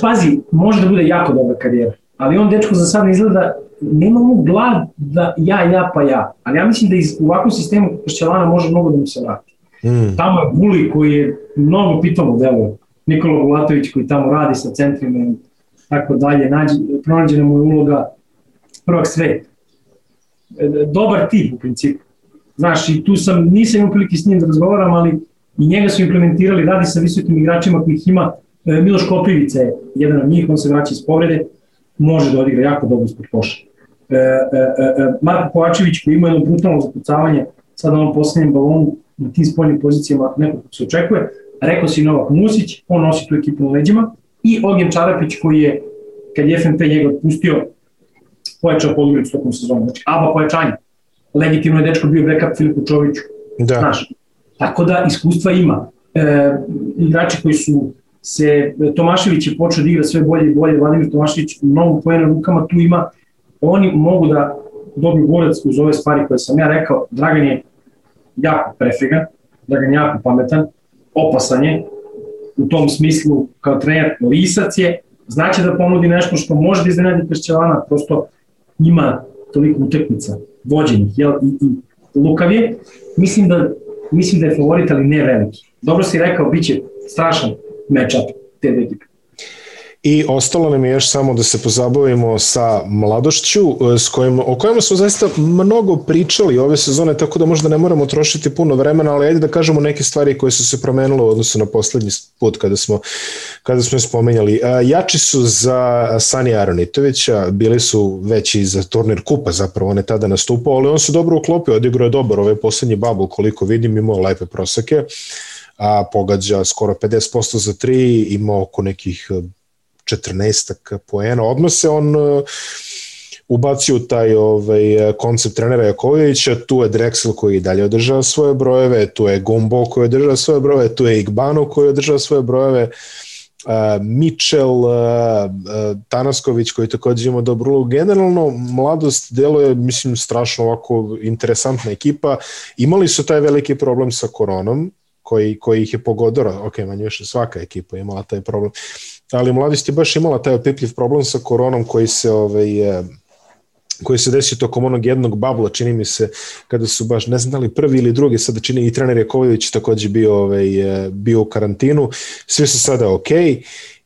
Pazi, može da bude jako dobra karijera, ali on dečko za sad ne izgleda, nema mu glad da ja, ja, pa ja. Ali ja mislim da iz, u ovakvom sistemu Kašćelana može mnogo da mu se vrati. Mm. Tamo je Buli koji je mnogo pitamo deluje. Nikola Bulatović koji tamo radi sa centrima i tako dalje. Nađe, pronađena mu je uloga prvak sveta. Dobar tip u principu. Znaš, i tu sam, nisam imao prilike s njim da razgovaram, ali i njega su implementirali, radi sa visokim igračima kojih ima e, Miloš Koprivica je jedan od njih, on se vraća iz povrede, može da odigra jako dobro ispod koša. E, e, e, Marko Kovačević koji ima jedno brutalno zapucavanje sad na onom poslednjem balonu na tim spoljnim pozicijama nekog se očekuje, rekao si Novak Musić, on nosi tu ekipu na leđima i Ognjen Čarapić koji je, kad je FNP njega otpustio, pojačao podugljeg tokom sezona. Znači, aba pojačanje. Legitimno je dečko bio backup Filipu Čoviću. Da. Znaš, tako da iskustva ima. E, igrači koji su se, Tomašević je počeo da igra sve bolje i bolje, Vladimir Tomašević mnogo pojena rukama tu ima, oni mogu da dobiju borac uz ove stvari koje sam ja rekao, Dragan je jako prefegan, Dragan je jako pametan, opasan je, u tom smislu kao trener lisac je, znači da ponudi nešto što može da iznenadi Kršćevana, prosto ima toliko utekmica vođenih jel, i, i lukav je. Mislim da, mislim da je favorit, ali ne veliki. Dobro si rekao, bit će strašan matchup te ekipe. I ostalo nam je još samo da se pozabavimo sa mladošću e, s kojim, o kojima smo zaista mnogo pričali ove sezone, tako da možda ne moramo trošiti puno vremena, ali ajde da kažemo neke stvari koje su se promenile u odnosu na poslednji put kada smo, kada smo spomenjali. E, jači su za Sani Aronitovića, bili su veći za turnir kupa zapravo, on je tada nastupao, ali on se dobro uklopio, odigrao je dobar ovaj poslednji babu, koliko vidim, imao lepe proseke a pogađa skoro 50% za 3, ima oko nekih 14 poena odnose, on uh, ubacio taj ovaj, koncept trenera Jakovića, tu je Drexel koji dalje održava svoje brojeve, tu je Gumbo koji održava svoje brojeve, tu je Igbano koji održava svoje brojeve, uh, Mitchell, uh, uh, Tanasković koji takođe ima dobru ulogu. Generalno, mladost deluje, mislim, strašno ovako interesantna ekipa. Imali su taj veliki problem sa koronom, koji, koji ih je pogodora, ok, manje više svaka ekipa imala taj problem, ali mladost je baš imala taj opipljiv problem sa koronom koji se ovaj, koji se desio tokom onog jednog babla, čini mi se, kada su baš, ne znam da li prvi ili drugi, sada čini i trener Jaković takođe bio, ovaj, bio u karantinu, sve su sada ok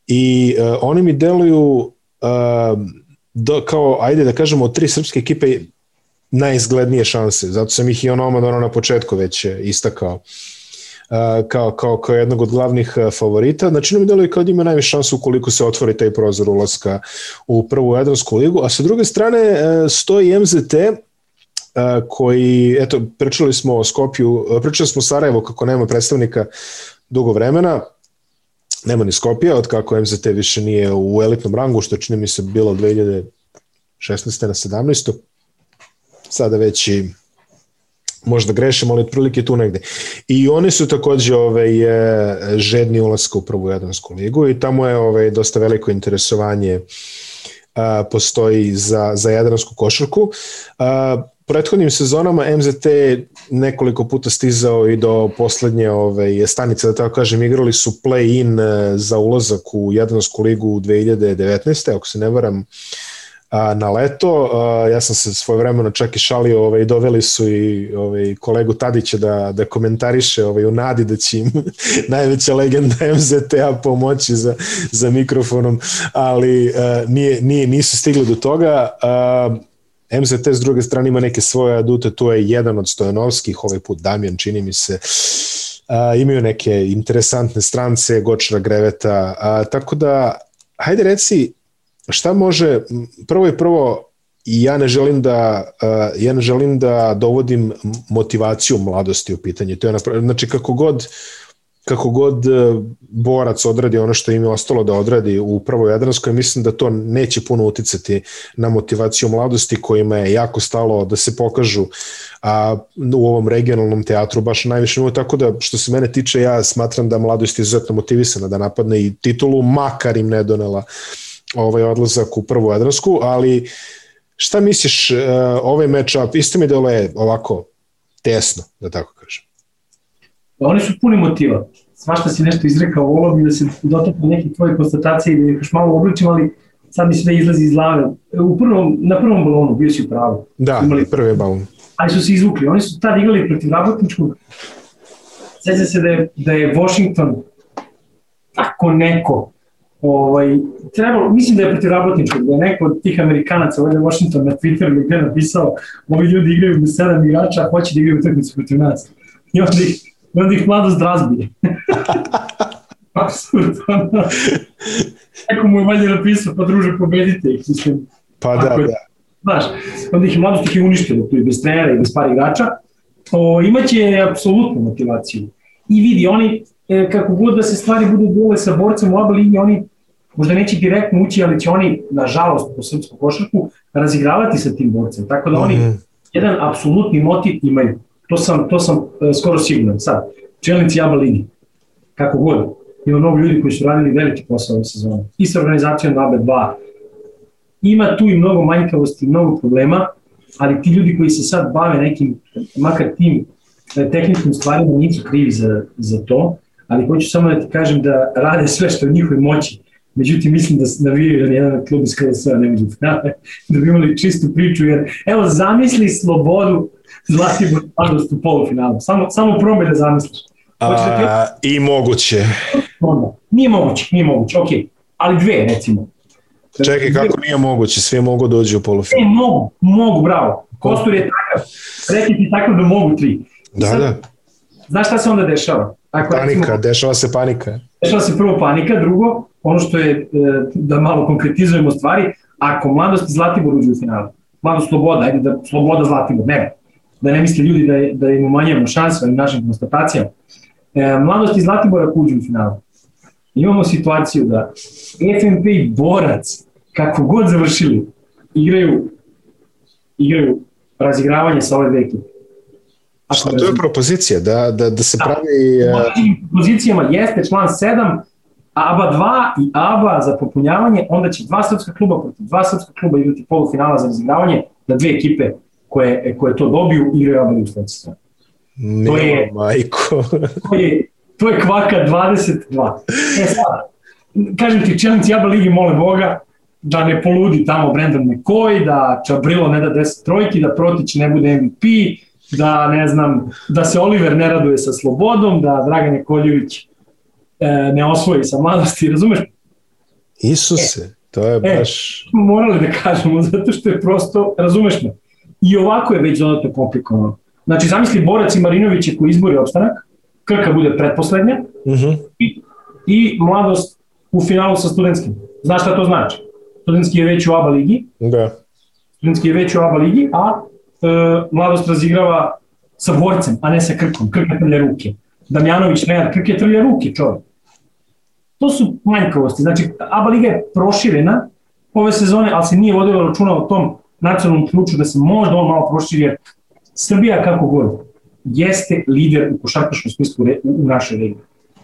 i uh, oni mi deluju uh, do, kao, ajde da kažemo, tri srpske ekipe najizglednije šanse, zato sam ih i ono, ono na početku već istakao. Uh, kao, kao, kao jednog od glavnih favorita. Znači, nam deluje kao da ima najviše šansu ukoliko se otvori taj prozor ulaska u prvu Jadransku ligu, a sa druge strane e, stoji MZT, koji, eto, pričali smo o Skopju, pričali smo o Sarajevo kako nema predstavnika dugo vremena, nema ni Skopija, od kako MZT više nije u elitnom rangu, što čini mi se bilo 2016. na 17. Sada već i možda grešim, ali otprilike tu negde. I oni su takođe ovaj, žedni ulaska u prvu Jadransku ligu i tamo je ovaj, dosta veliko interesovanje a, postoji za, za Jadransku košarku. A, prethodnim sezonama MZT nekoliko puta stizao i do poslednje ove, stanice, da tako kažem, igrali su play-in e, za ulazak u Jadransku ligu u 2019. Ako se ne varam, a, na leto. A, ja sam se svoje vremeno čak i šalio, ovaj, doveli su i ovaj, kolegu Tadića da, da komentariše ovaj, u nadi da će im najveća legenda MZT-a pomoći za, za mikrofonom, ali a, nije, nije, nisu stigli do toga. A, MZT s druge strane ima neke svoje adute, tu je jedan od Stojanovskih, ovaj put Damjan čini mi se, a, imaju neke interesantne strance, Gočara Greveta, a, tako da, hajde reci, šta može, prvo i prvo, ja ne želim da ja ne želim da dovodim motivaciju mladosti u pitanje. To je znači kako god kako god uh, borac odradi ono što im je ostalo da odradi u prvoj Jadranskoj, mislim da to neće puno uticati na motivaciju mladosti kojima je jako stalo da se pokažu a, u ovom regionalnom teatru baš najviše nivou, tako da što se mene tiče ja smatram da mladost je izuzetno motivisana da napadne i titulu, makar im ne donela uh, ovaj odlazak u prvu Jadransku, ali šta misliš, uh, ovaj matchup isto mi je ovako tesno, da tako kažem. Pa oni su puni motiva. Svašta si nešto izrekao, volao bi da se dotakne neke tvoje konstatacije i da još malo obličim, ali sad mi sve izlazi iz glave. U prvom, na prvom balonu bio si u pravu. Da, Imali, prvi balon. Ali su se izvukli. Oni su tad igrali protiv Rabotničkog. Sjeća se da je, da je Washington tako neko ovaj, trebalo, mislim da je protiv Rabotničkog, da je neko od tih Amerikanaca, ovaj Washington na Twitter ili gde napisao, ovi ljudi igraju bez sedam igrača, a hoće da igraju utakmicu protiv nas. I onda ih, onda ih mladost razbije. Apsolutno. Neko mu je valjda napisao, pa druže, pobedite ih. Mislim, Pa da, je- da. Znaš, onda ih je mladost ih je uništilo, tu i bez trenera i bez par igrača. O, imaće apsolutnu motivaciju. I vidi, oni, e, kako god da se stvari budu dole sa borcem u ABA ligi, oni možda neće direktno ući, ali će oni, nažalost, po srpsku košarku, razigravati sa tim borcem. Tako da oni Mhm. jedan apsolutni motiv imaju. To sam, to sam e, skoro siguran. Sad, čelnici ABA ligi, kako god, ima mnogo ljudi koji su radili veliki posao ove sezone. I sa organizacijom ABA2, ima tu i mnogo manjkavosti, mnogo problema, ali ti ljudi koji se sad bave nekim, makar tim e, tehničkim stvarima nisu krivi za, za to, ali hoću samo da ti kažem da rade sve što je u njihovoj moći. Međutim, mislim da se navijaju da jedan klub iz KSV ne među finale, da bi imali čistu priču, jer evo zamisli slobodu Zlatibor mladost u polufinalu. Samo, samo probaj da zamisliš. Hoćeš da A, I moguće. onda? Nije moguće, nije moguće, ok. Ali dve, recimo. Čekaj, kako nije moguće? Svi mogu doći u polufinale. E, mogu, mogu, bravo. Kostur je takav. Rekli ti tako da mogu tri. Da, Sad, da. Znaš šta se onda dešava? Ako, recimo, Panika, dešava se panika. dešava se prvo panika, drugo, ono što je, e, da malo konkretizujemo stvari, ako mladost i Zlatibor uđu u finalu, mladost sloboda, ajde da sloboda Zlatibor, ne, da ne misle ljudi da, je, da im umanjujemo šanse ovim našim konstatacijama. E, mladost i Zlatibor ako uđu u finalu, imamo situaciju da FNP i Borac, kako god završili, igraju, igraju razigravanje sa ove dve ekipe. Šta, to je propozicija, da, da, da se Da. pravi... U e, određenim pozicijama jeste član 7, ABA 2 i ABA za popunjavanje, onda će dva srpska kluba protiv dva srpska kluba igrati polufinala za razigravanje da dve ekipe koje, koje to dobiju igraju ABA ligu sledeće sezone. Milo, je- majko. To je, to je kvaka 22. E sad, kažem ti, čelnici ABA ligi mole Boga da ne poludi tamo Brendan McCoy, da Čabrilo ne da 10 trojki, da Protić ne bude MVP, da ne znam, da se Oliver ne raduje sa slobodom, da Dragan Jakoljević ne osvoji sa mladosti, razumeš? Isuse, to je E. baš... Smo morali da kažemo, zato što je prosto, razumeš me, i ovako je već dodatno komplikovano. Znači, zamisli Borac i Marinović je koji izbori opstanak, Krka bude pretposlednja Mhm. i, i mladost u finalu sa studentskim. Znaš šta to znači? Studentski je već u ABA ligi, Da. studentski je već u ABA ligi, a e, mladost razigrava sa borcem, a ne sa Krkom. Krka trlja ruke. Damjanović, Nenad, Krke trlja ruke, čovjek. To su manjkavosti. Znači, ABA liga je proširena ove sezone, ali se nije vodilo računa o tom nacionalnom ključu da se možda on malo proširi, jer Srbija kako god jeste lider u košarkaškom smislu u, u našoj regiji.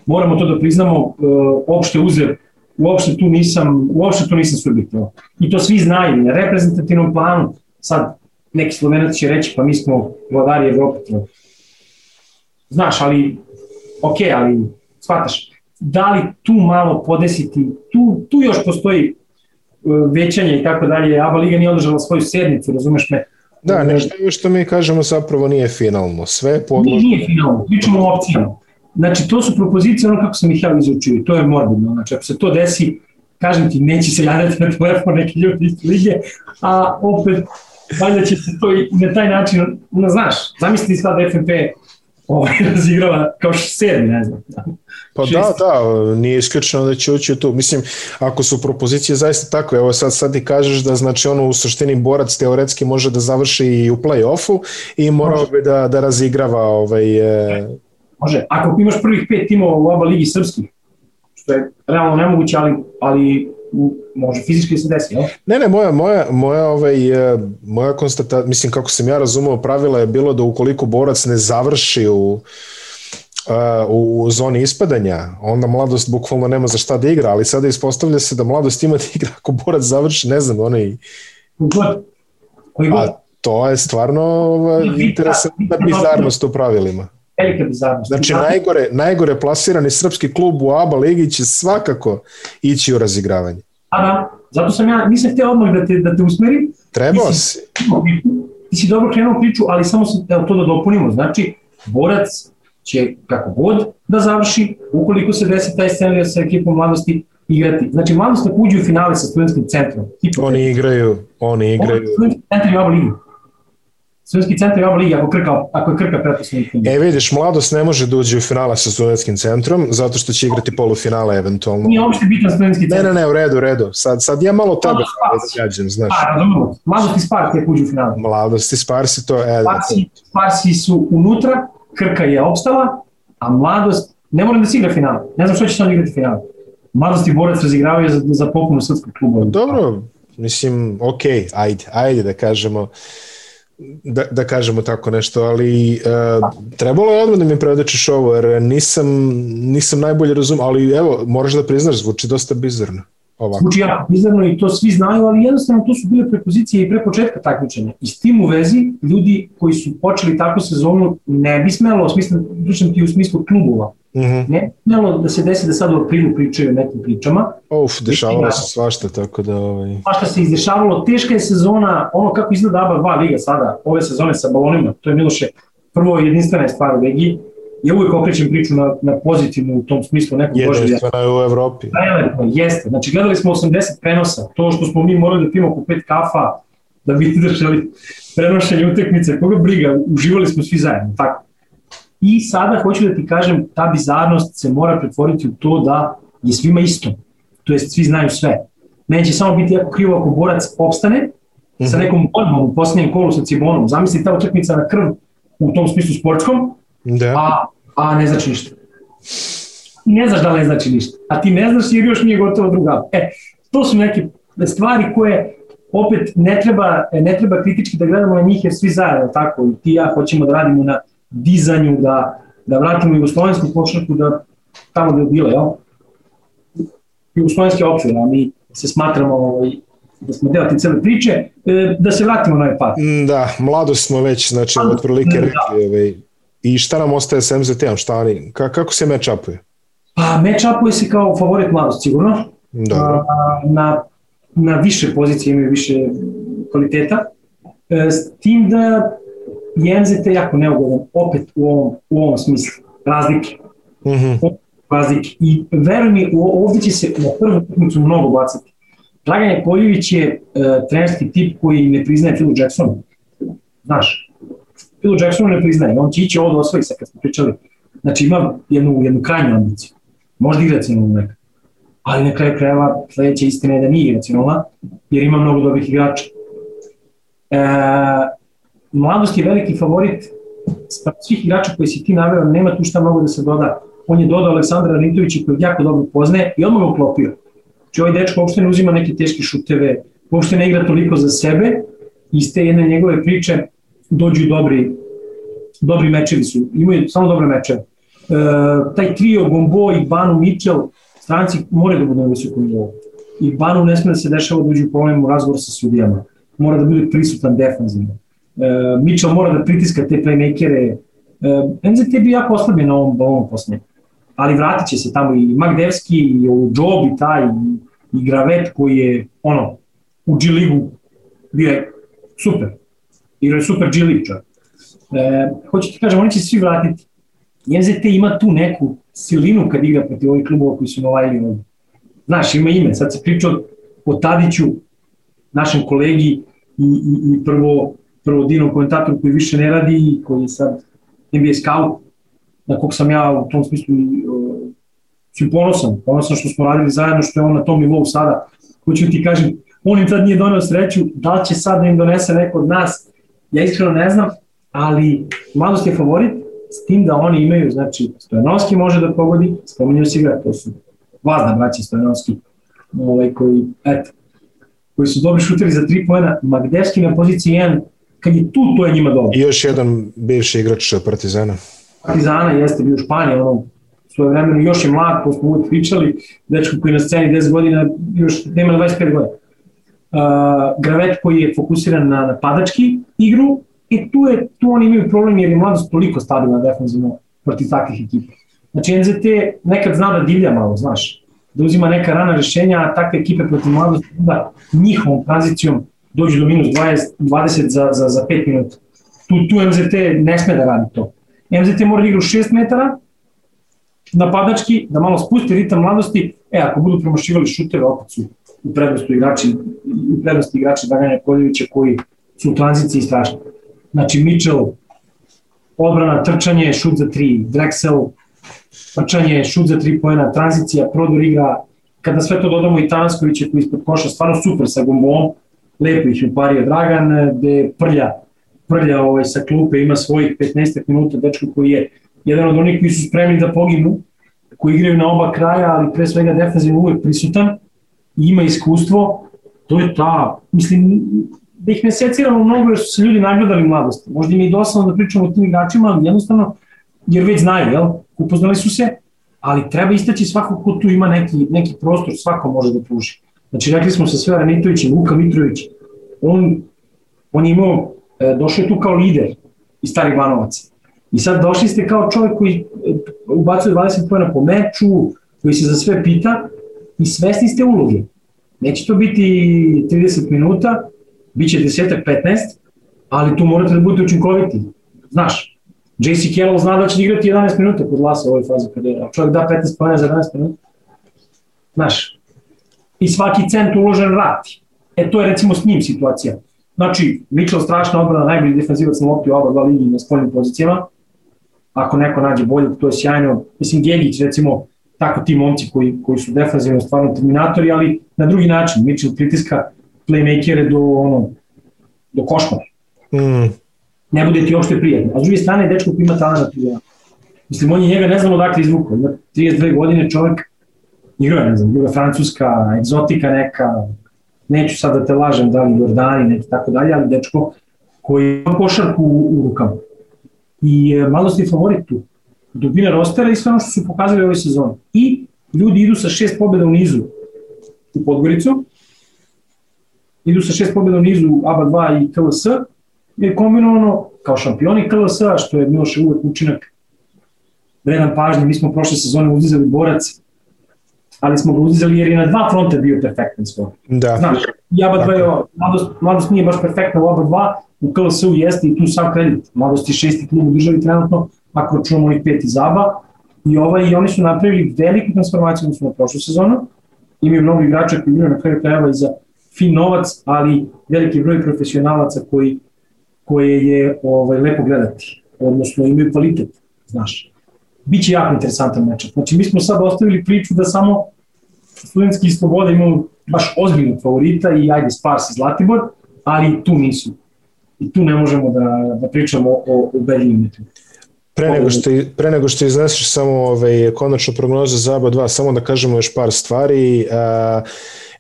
Moramo to da priznamo, e, opšte uzev, uopšte tu nisam, uopšte tu nisam subjektivno. I to svi znaju, na reprezentativnom planu, sad neki slovenac će reći pa mi smo vladari Evrope. Znaš, ali, ok, ali shvataš, da li tu malo podesiti, tu, tu još postoji uh, većanje i tako dalje, ABA Liga nije održala svoju sednicu, razumeš me? Da, nešto je što mi kažemo zapravo nije finalno. Sve je Nije, podložno. nije finalno, pričamo o opcijama. Znači, to su propozicije ono kako sam ih ja izučio, to je morbidno. Znači, ako se to desi, kažem ti, neće se javljati na telefon neki ljudi iz lige, a opet, valjda će se to i na taj način, no, znaš, zamisli sad FNP ovaj, razigrava kao sedmi, ne znam. Pa Šest. da, da, nije isključeno da će ući tu. Mislim, ako su propozicije zaista takve, evo sad, sad ti kažeš da znači ono u suštini borac teoretski može da završi i u play-offu i morao Može. bi da, da razigrava ovaj, e, Može, ako imaš prvih pet timova u oba ligi srpskih, što je realno nemoguće, ali, ali može fizički da se desi, jel? Ne, ne, moja, moja, moja, ovaj, e, moja konstata, mislim kako sam ja razumeo pravila je bilo da ukoliko borac ne završi u, a, u, u zoni ispadanja, onda mladost bukvalno nema za šta da igra, ali sada ispostavlja se da mladost ima da igra ako borac završi, ne znam, onaj, a to je stvarno ovaj, interesantna bizarnost u pravilima. Velika bizarnost. Znači, Znate, najgore, najgore plasirani srpski klub u ABA ligi će svakako ići u razigravanje. A da, zato sam ja, nisam htio odmah da te, da te usmerim, Trebao Mislim- si. ti si dobro krenuo priču, ali samo sam, evo to da dopunimo, znači, borac će kako god da završi, ukoliko se desi taj scenarij sa ekipom mladosti, igrati. Znači, mladost ako uđe u finale sa studentskim centrom, Oni igraju, oni igraju. Studentski centar je ova liga. Studentski centar je ligi ako, krka, ako je Krka pretpostavnik. E vidiš, mladost ne može da uđe u finale sa studentskim centrom, zato što će igrati polufinale eventualno. Nije uopšte bitan studentski centar. Ne, ne, ne, u redu, u redu. Sad, sad ja malo tebe da gađam, znaš. A, razumno. Mladost i Sparsi je uđu u finale. Mladost i Sparsi to, e, Sparsi, Sparsi su unutra, Krka je opstala, a mladost, ne moram da se igra finale. Ne znam što će on igrati finale. Mladost i borac razigravaju za, za popunu srpskog kluba. Dobro, mislim, ok, ajde, ajde da kažemo da, da kažemo tako nešto, ali uh, trebalo je odmah da mi predočiš ovo, jer nisam, nisam najbolje razum, ali evo, moraš da priznaš, zvuči dosta bizarno. Ovako. Zvuči jako bizarno i to svi znaju, ali jednostavno to su bile prepozicije i pre početka takmičenja. I s tim u vezi, ljudi koji su počeli takvu sezonu ne bi smelo, u smislu, ti u smislu klubova, Mm -hmm. Ne smelo da se desi da sad u aprilu pričaju o nekim pričama. Uf, dešavalo se svašta, tako da... Ovaj... Svašta se izdešavalo, teška je sezona, ono kako izgleda ABA 2 liga sada, ove sezone sa balonima, to je Miloše prvo jedinstvena stvar u ligi, ja uvijek okrećem priču na, na pozitivnu u tom smislu nekog. Jedinstvena je u Evropi. Najlepno, jeste. Znači, gledali smo 80 prenosa, to što smo mi morali da pimo po pet kafa, da bi izdržali prenošenje utekmice, koga briga, uživali smo svi zajedno, tako. I sada hoću da ti kažem, ta bizarnost se mora pretvoriti u to da je svima isto. To jest, svi znaju sve. Meni će samo biti jako krivo ako borac opstane mm -hmm. sa mhm. nekom borbom u posljednjem kolu sa Cibonom. Zamisli ta utakmica na krv u tom smislu sportskom, da. a, a ne znači ništa. I ne znaš da ne znači ništa. A ti ne znaš jer još nije gotovo druga. E, to su neke stvari koje opet ne treba, ne treba kritički da gledamo na njih jer svi zajedno tako i ti ja hoćemo da radimo na dizanju, da, da vratimo jugoslovensku košarku da tamo gde je bila, jel? Jugoslovenski opcije, a mi se smatramo ovaj, da smo deo te cele priče, e, da se vratimo na ovaj pad. Mm, da, mlado smo već, znači, od prilike da. rekli, ovaj, i šta nam ostaje sa MZT-om, šta oni, kako se meč apuje? Pa, meč apuje se kao favorit mladost, sigurno. Dobro. na, na više pozicije imaju više kvaliteta, e, s tim da je MZT jako neugodan, opet u ovom, u ovom smislu, razlike. Mm -hmm. razlike. I veruj mi, ovdje će se na prvu utakmicu mnogo bacati. Dragan Jakoljević je uh, trenerski tip koji ne priznaje Philu Jacksonu. Znaš, Philu Jacksonu ne priznaje, on će ići ovo da osvoji sa kad smo pričali. Znači ima jednu, jednu krajnju ambiciju. Možda i racionalno neka. Ali na kraju krajeva sledeća istina je da nije racionalna, jer ima mnogo dobrih igrača. E, mladost je veliki favorit svih igrača koji si ti naveo, nema tu šta mnogo da se doda. On je dodao Aleksandra Ritovića koji jako dobro poznaje i odmah ga uklopio. Znači ovaj dečko uopšte ne uzima neke teške šuteve, uopšte ne igra toliko za sebe, iz te jedne njegove priče dođu dobri, dobri mečevi su, imaju samo dobre mečeve. E, taj trio Gombo i Banu Mitchell, stranci moraju da budu na visokom nivou. I Banu ne sme da se dešava da uđu u problem u razgovoru sa sudijama. Mora da bude prisutan defanzivno Uh, Mitchell mora da pritiska te playmakere. Uh, e, MZT je bio jako oslabljen na ovom, ovom posljednjem. Ali vratit će se tamo i Magdevski, i Job, i taj, i, i Gravet koji je ono, u G ligu bio je super. Igrao je super G ligu čak. E, hoću ti kažem, oni će svi vratiti. MZT ima tu neku silinu kad igra protiv ovih klubova koji su novajili ovdje. Znaš, ima ime. Sad se priča o Tadiću, našem kolegi, i, i, i prvo prvo Dino komentator koji više ne radi i koji je sad NBA scout, na kog sam ja u tom smislu uh, ponosan, ponosan što smo radili zajedno, što je on na tom nivou sada. Hoću ti kažem, on im tad nije donio sreću, da će sad da im donese neko od nas, ja iskreno ne znam, ali mladost je favorit, s tim da oni imaju, znači, Stojanovski može da pogodi, spominjaju si ga, to su vazda braći Stojanovski, ovaj, koji, eto, koji su dobri šuteri za tri pojena, Magdevski na poziciji 1, kad je tu, to je njima dobro. I još jedan bivši igrač Partizana. Partizana jeste bio u Španiji, ono, svoje vremena još je mlad, ko smo uvijek pričali, dečko koji na sceni 10 godina, još nema 25 godina. Uh, Gravet koji je fokusiran na napadački igru i tu, je, tu oni imaju problem jer je mladost toliko stabilna defensivno protiv takvih ekipa. Znači NZT nekad zna da divlja malo, znaš, da uzima neka rana rešenja, a takve ekipe protiv mladosti da njihovom tranzicijom dođu do minus 20, 20 za, za, za 5 minuta. Tu, tu MZT ne sme da radi to. MZT mora da igra u 6 metara, napadački, da malo spusti ritam mladosti, e, ako budu promašivali šuteve, opet su u prednosti igrači, u prednosti igrači Draganja Koljevića koji su u tranziciji strašni. Znači Mitchell, odbrana, trčanje, šut za tri, Drexel, trčanje, šut za tri pojena, tranzicija, prodor igra, kada sve to dodamo i Tanskovića koji ispod koša, stvarno super sa gombom, je upario Dragan, gde prlja, prlja ovaj, sa klupe, ima svojih 15 minuta, dečko koji je jedan od onih koji su spremni da poginu, koji igraju na oba kraja, ali pre svega defensivno uvek prisutan, ima iskustvo, to je ta, mislim, da ih ne seciramo mnogo jer su se ljudi nagledali mladosti. Možda im je dosadno da pričamo o tim igračima, ali jednostavno, jer već znaju, jel? Upoznali su se, ali treba istaći svako ko tu ima neki, neki prostor, svako može da pruži. Znači, rekli smo sa Sve Ranitovićem, Vuka Mitrović, on, on je imao, e, došao je tu kao lider iz starih Banovaca. I sad došli ste kao čovjek koji e, ubacuje 20 pojena po meču, koji se za sve pita i svesni ste uloge. Neće to biti 30 minuta, bit će desetak 15, ali tu morate da budete učinkoviti. Znaš, JC Carroll zna da će igrati 11 minuta kod Lasa u ovoj fazi kada je, čovjek da 15 pojena za 11 minuta. Znaš, i svaki cent uložen vrati. E to je recimo s njim situacija. Znači, Mitchell strašna odbrana, najbolji defanzivac na lopti oba dva ligi na spoljnim pozicijama. Ako neko nađe bolje, to je sjajno. Mislim, Gegić, recimo, tako ti momci koji, koji su defanzivno stvarno terminatori, ali na drugi način. Mitchell pritiska playmakere do, ono, do košmara. Mm. Ne bude ti uopšte prijatno. A s druge strane, dečko koji ima talent na Mislim, on je njega ne znam odakle izvukao. Ima 32 godine čovjek, igra, ne znam, druga francuska, egzotika neka, neću sad da te lažem da li Jordani, neki tako dalje, ali dečko koji ima košarku u, u rukama. I e, malo ste favorit tu. Dubina rostera i sve ono što su pokazali ove sezone. I ljudi idu sa šest pobjeda u nizu u Podgoricu, idu sa šest pobjeda u nizu ABA 2 i KLS, je kombinovano kao šampioni KLS, što je Miloš uvek učinak vredan pažnje. Mi smo prošle sezone uzizali borac, ali smo ga uzizali jer je na dva fronta bio perfektan skor. Da. Znaš, i ABA 2 je, mladost, mladost nije baš perfektna u ABA 2, u KLS-u jeste i tu sam kredit. Mladost je šesti klub u državi trenutno, ako računamo onih pet iz ABA, i, ovaj, i oni su napravili veliku transformaciju u prošlu sezonu, imaju mnogo igrača koji imaju na kraju krajeva i za fin novac, ali veliki broj profesionalaca koji, koje je ovaj, lepo gledati, odnosno imaju kvalitet, znaš. Biće jako interesantan meč. Znači, mi smo sad ostavili priču da samo studentski sloboda imaju baš ozbiljnog favorita i ajde Spars i Zlatibor, ali tu nisu. I tu ne možemo da, da pričamo o, o Berlinu. Pre nego što, pre nego što izneseš samo ovaj, konačno prognoza za ABA 2, samo da kažemo još par stvari. A,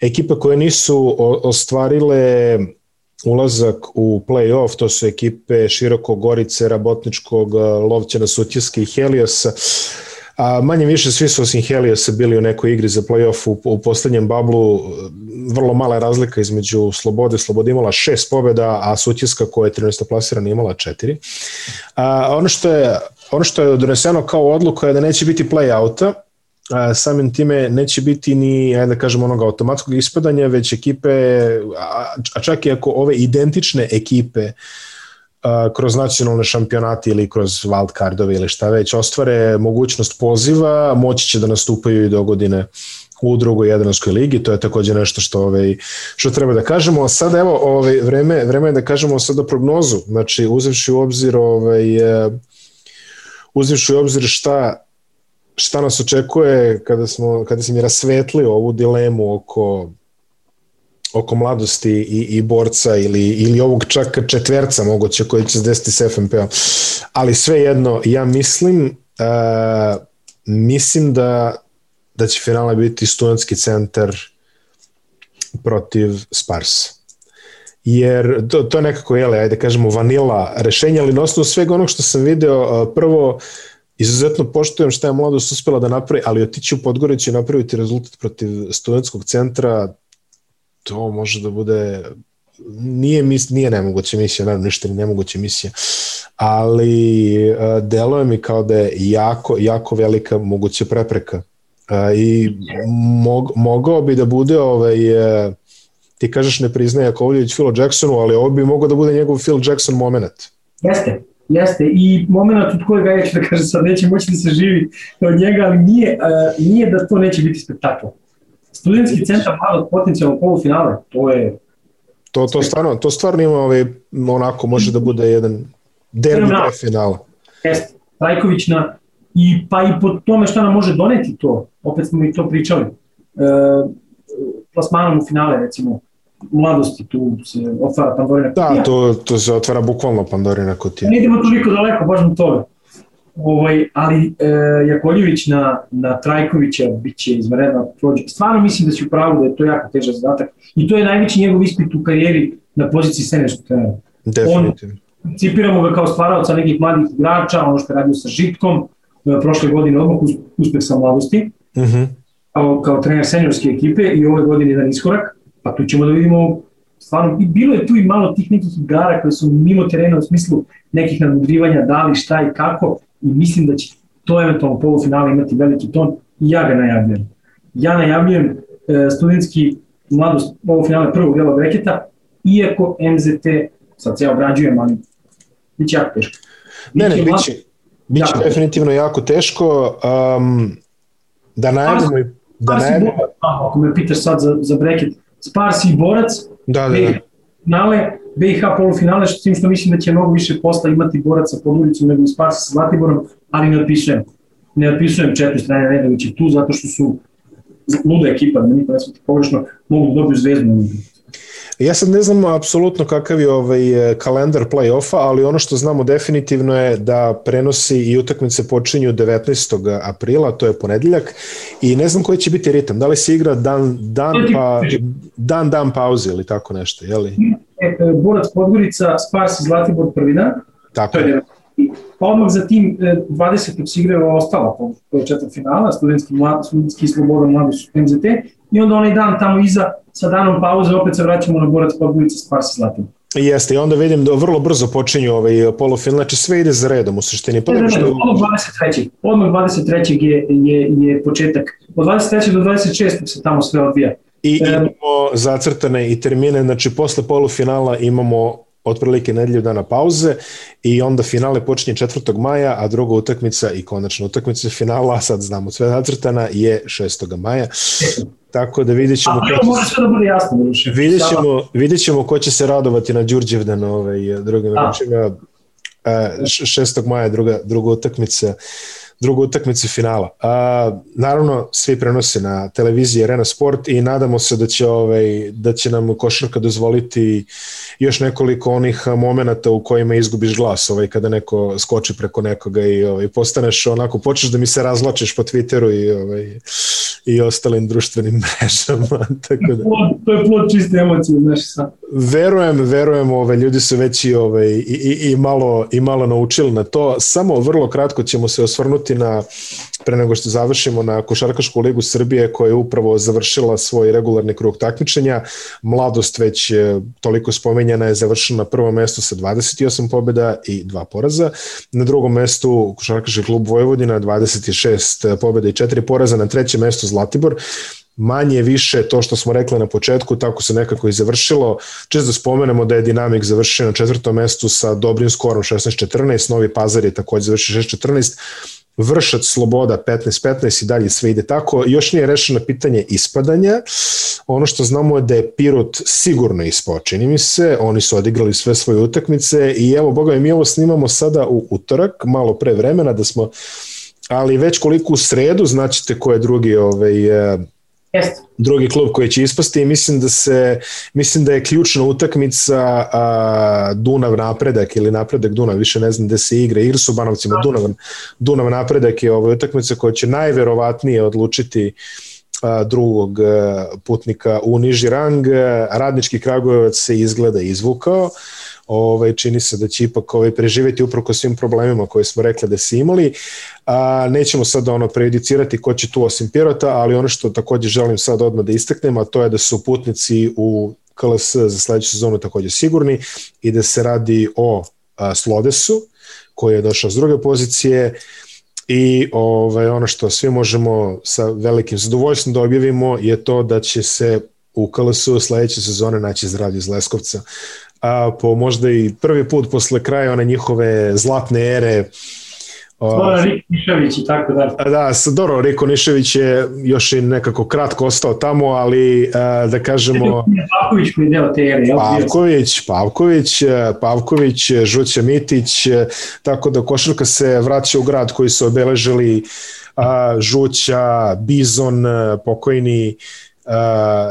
ekipe koje nisu ostvarile ulazak u play-off, to su ekipe Široko Gorice, Rabotničkog, Lovćana, Sutjeske i Heliosa. A manje više svi su osim Heliosa bili u nekoj igri za play-off u, u poslednjem bablu. Vrlo mala razlika između Slobode. Sloboda imala šest pobjeda, a Sutjeska koja je 13. plasirana imala četiri. A, ono što je ono što je doneseno kao odluka je da neće biti play-outa, a, samim time neće biti ni, ajde da kažemo, onog automatskog ispadanja, već ekipe, a, a čak i ako ove identične ekipe a, kroz nacionalne šampionate ili kroz wildcardove ili šta već ostvare mogućnost poziva, moći će da nastupaju i do godine u drugoj Jadranskoj ligi, to je takođe nešto što ovaj što treba da kažemo. Sada evo ovaj vreme vreme je da kažemo sada prognozu. Znači uzevši u obzir ovaj uzevši u obzir šta šta nas očekuje kada smo kada si mi rasvetli ovu dilemu oko oko mladosti i, i borca ili, ili ovog čak četverca moguće koji će se desiti s FNP-om. Ali svejedno, ja mislim uh, mislim da da će finale biti studentski centar protiv Sparsa jer to, to je nekako, jele, ajde kažemo, vanila rešenja, ali na osnovu svega onog što sam video, prvo, izuzetno poštujem šta je mladost uspela da napravi, ali otići u Podgoricu i napraviti rezultat protiv studentskog centra, to može da bude nije, mis, nije nemoguća misija, naravno ništa ni nemoguća misija, ali uh, deluje mi kao da je jako, jako velika moguća prepreka. Uh, I mog, mogao bi da bude ovaj, uh, ti kažeš ne priznaje Jakovljević Phil Jacksonu, ali ovo bi mogao da bude njegov Phil Jackson moment. Jeste, jeste. I moment od kojega ja ću da kažem sad neće moći da se živi od njega, ali nije, uh, nije da to neće biti spektakl. Studentski centar malo potencijalno polufinale, to je To, to, stvarno, to stvarno ima ovaj, onako, može da bude jedan derbi pre finala. Jeste, Trajković na, i, pa i po tome šta nam može doneti to, opet smo i to pričali, e, plasmanom u finale, recimo, mladosti tu se otvara Pandorina kutija. Da, to, to se otvara bukvalno Pandorina kutija. Ne idemo toliko daleko, baš na toga. Ovaj, ali e, Jakoljević na, na Trajkovića bit će izvanredno prođe. Stvarno mislim da će u pravu da je to jako težak zadatak i to je najveći njegov ispit u karijeri na poziciji seniorskog trenera. Definitivno. On, cipiramo ga kao stvaraoca nekih mladih igrača, ono što je radio sa Žitkom, e, prošle godine odmah uspeh sa mladosti, uh mhm. -huh. kao, kao trener seniorske ekipe i ove godine jedan iskorak, pa tu ćemo da vidimo stvarno, bilo je tu i malo tih nekih igara koje su mimo terena u smislu nekih nadmudrivanja, da li, šta i kako, i mislim da će to eventualno polufinale imati veliki ton i ja ga najavljujem. Ja najavljujem e, studentski mladost polufinale prvog dela breketa, iako MZT, sad se ja obrađujem, ali bit će jako teško. Ne, ne, bit će, bit će definitivno jako teško. Um, da najavimo i da najavimo... Ako me pitaš sad za, za breket, Sparsi i Borac, da, da, da. finale, BiH polufinale, što tim što mislim da će mnogo više posla imati boraca pod ulicom nego i Sparsa sa Zlatiborom, ali ne otpisujem. Ne otpisujem četiri strane Nedovića tu, zato što su luda ekipa, da niko ne smeti pogrešno, mogu da dobiju zvezdu Ja sad ne znam apsolutno kakav je ovaj e, kalendar play-offa, ali ono što znamo definitivno je da prenosi i utakmice počinju 19. aprila, to je ponedeljak, i ne znam koji će biti ritam. Da li se igra dan, dan, pa, dan, dan pauze ili tako nešto, je li? E, e, Borac Podgorica, Spars i Zlatibor prvi dan. Tako je. Pa odmah za tim 20. se igraju ostala po četvrt finala, studentski, mlad, studentski sloboda mladi su MZT, i onda onaj dan tamo iza, sa danom pauze, opet se vraćamo na Borac Podgorica, Spars i Zlatibor. Jeste, i onda vidim da vrlo brzo počinju ovaj polufinal, znači sve ide za redom u suštini. Pa ne, što... Odmah 23. Odmah 23. Je, je, je početak. Od 23. do 26. se tamo sve odvija. I imamo zacrtane i termine, znači posle polufinala imamo otprilike nedelju dana pauze i onda finale počinje 4. maja, a druga utakmica i konačna utakmica finala, sad znamo sve zacrtana, je 6. maja. Tako da vidjet ćemo... A, ko će, da bude jasno, vidjet ćemo, vidjet ćemo ko će se radovati na Đurđevdan ovaj, drugim rečima. 6. maja druga, druga utakmica drugu utakmicu finala. A, naravno, svi prenose na televiziji Arena Sport i nadamo se da će, ovaj, da će nam košarka dozvoliti još nekoliko onih momenata u kojima izgubiš glas, ovaj, kada neko skoči preko nekoga i ovaj, postaneš onako, počneš da mi se razlačeš po Twitteru i, ovaj, i ostalim društvenim mrežama. Tako da. To je plod čiste emocije, znaš sam. Verujem, verujem, ovaj, ljudi su već i, ovaj, i, i, i, malo, i malo naučili na to. Samo vrlo kratko ćemo se osvrnuti na, pre nego što završimo, na Košarkašku ligu Srbije koja je upravo završila svoj regularni krug takmičenja. Mladost već toliko spomenjena je završena na prvom mestu sa 28 pobjeda i dva poraza. Na drugom mestu Košarkaški klub Vojvodina 26 pobjeda i četiri poraza. Na trećem mestu Zlatibor manje više to što smo rekli na početku, tako se nekako i završilo. Često spomenemo da je Dinamik završio na četvrtom mestu sa dobrim skorom 16-14, Novi Pazar je takođe završio 6-14, Vršac Sloboda 15-15 i dalje sve ide tako. Još nije rešeno pitanje ispadanja. Ono što znamo je da je Pirot sigurno ispao, čini mi se. Oni su odigrali sve svoje utakmice i evo, boga mi, mi ovo snimamo sada u utorak, malo pre vremena da smo ali već koliko u sredu znaćete ko je drugi ovaj, Jeste. drugi klub koji će ispasti i mislim da se mislim da je ključna utakmica a, Dunav napredak ili napredak Dunav, više ne znam gde se igra, igra su Banovcima, Dunav, Dunav napredak je ovaj utakmica koja će najverovatnije odlučiti a, drugog putnika u niži rang. Radnički Kragujevac se izgleda izvukao ovaj, čini se da će ipak ovaj, preživeti uproko svim problemima koje smo rekli da se imali. A, nećemo sad ono prejudicirati ko će tu osim Pirota, ali ono što takođe želim sad odmah da istaknem, a to je da su putnici u KLS za sledeću sezonu takođe sigurni i da se radi o a, Slodesu, koji je došao s druge pozicije, i ovaj, ono što svi možemo sa velikim zadovoljstvom da objavimo je to da će se u KLS-u sledeće sezone naći zdravlje iz Leskovca a po možda i prvi put posle kraja one njihove zlatne ere Zoran Rikonišević i tako dalje. Da, dobro, Rikonišević je još i nekako kratko ostao tamo, ali da kažemo... Pavković koji je deo te ere. Pavković, Pavković, Pavković, Žuća Mitić, tako da košarka se vraća u grad koji su obeležili Žuća, Bizon, pokojni,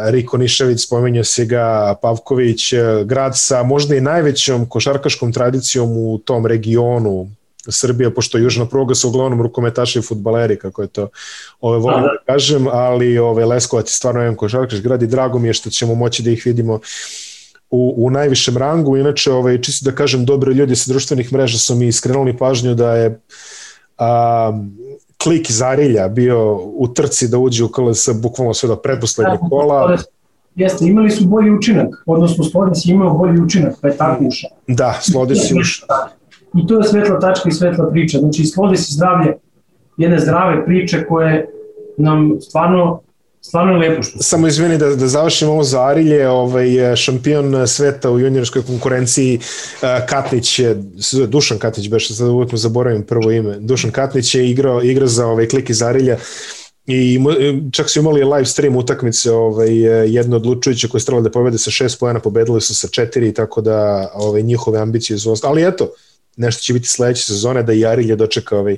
Riko Nišević, spomenio se ga, Pavković, grad sa možda i najvećom košarkaškom tradicijom u tom regionu, Srbija, pošto južna pruga su uglavnom rukometaši i futbaleri, kako je to ove, volim da. da kažem, ali ove, Leskovac je stvarno jedan košarkaš grad i drago mi je što ćemo moći da ih vidimo u, u najvišem rangu. Inače, ovaj, čisto da kažem, dobri ljudi sa društvenih mreža su mi skrenuli pažnju da je a, klik Zarilja bio u trci da uđe u KLS bukvalno sve do predposlednjeg da, kola. Jeste, imali su bolji učinak, odnosno Slodis je imao bolji učinak, pa je tako ušao. Da, Slodis je ušao. I to je svetla tačka i svetla priča. Znači, Slodis je zdravlje jedne zdrave priče koje nam stvarno stvarno je lepo što. Samo izvini da, da završim ovo za Arilje, ovaj, šampion sveta u juniorskoj konkurenciji Katnić je, Dušan Katnić beše, sad uvijek mu zaboravim prvo ime, Dušan Katnić je igrao, igra za ovaj, klik iz Arilja i čak su imali live stream utakmice ovaj, jedno odlučujuće koje stralo da pobede sa šest pojena, pobedili su sa četiri, tako da ovaj, njihove ambicije su ostale, ali eto, nešto će biti sledeće sezone da i Arilje dočeka ovaj...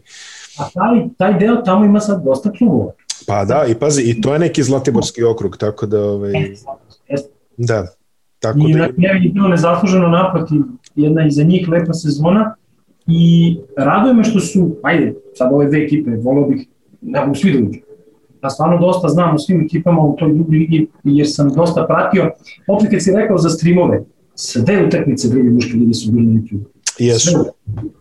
A taj, taj deo tamo ima sad dosta klubova. Pa da, i pazi, i to je neki Zlatiborski okrug, tako da... Ovaj, da, tako I da... I na je bilo nezasluženo naprotiv, jedna iza njih lepa sezona i raduje me što su, ajde, sad ove dve ekipe, volio bih, ne mogu svi da uđu. Ja stvarno dosta znam o svim ekipama u toj drugi ligi, jer sam dosta pratio. Opet kad si rekao za streamove, sve utakmice druge muške ligi su bili na YouTube. Jesu.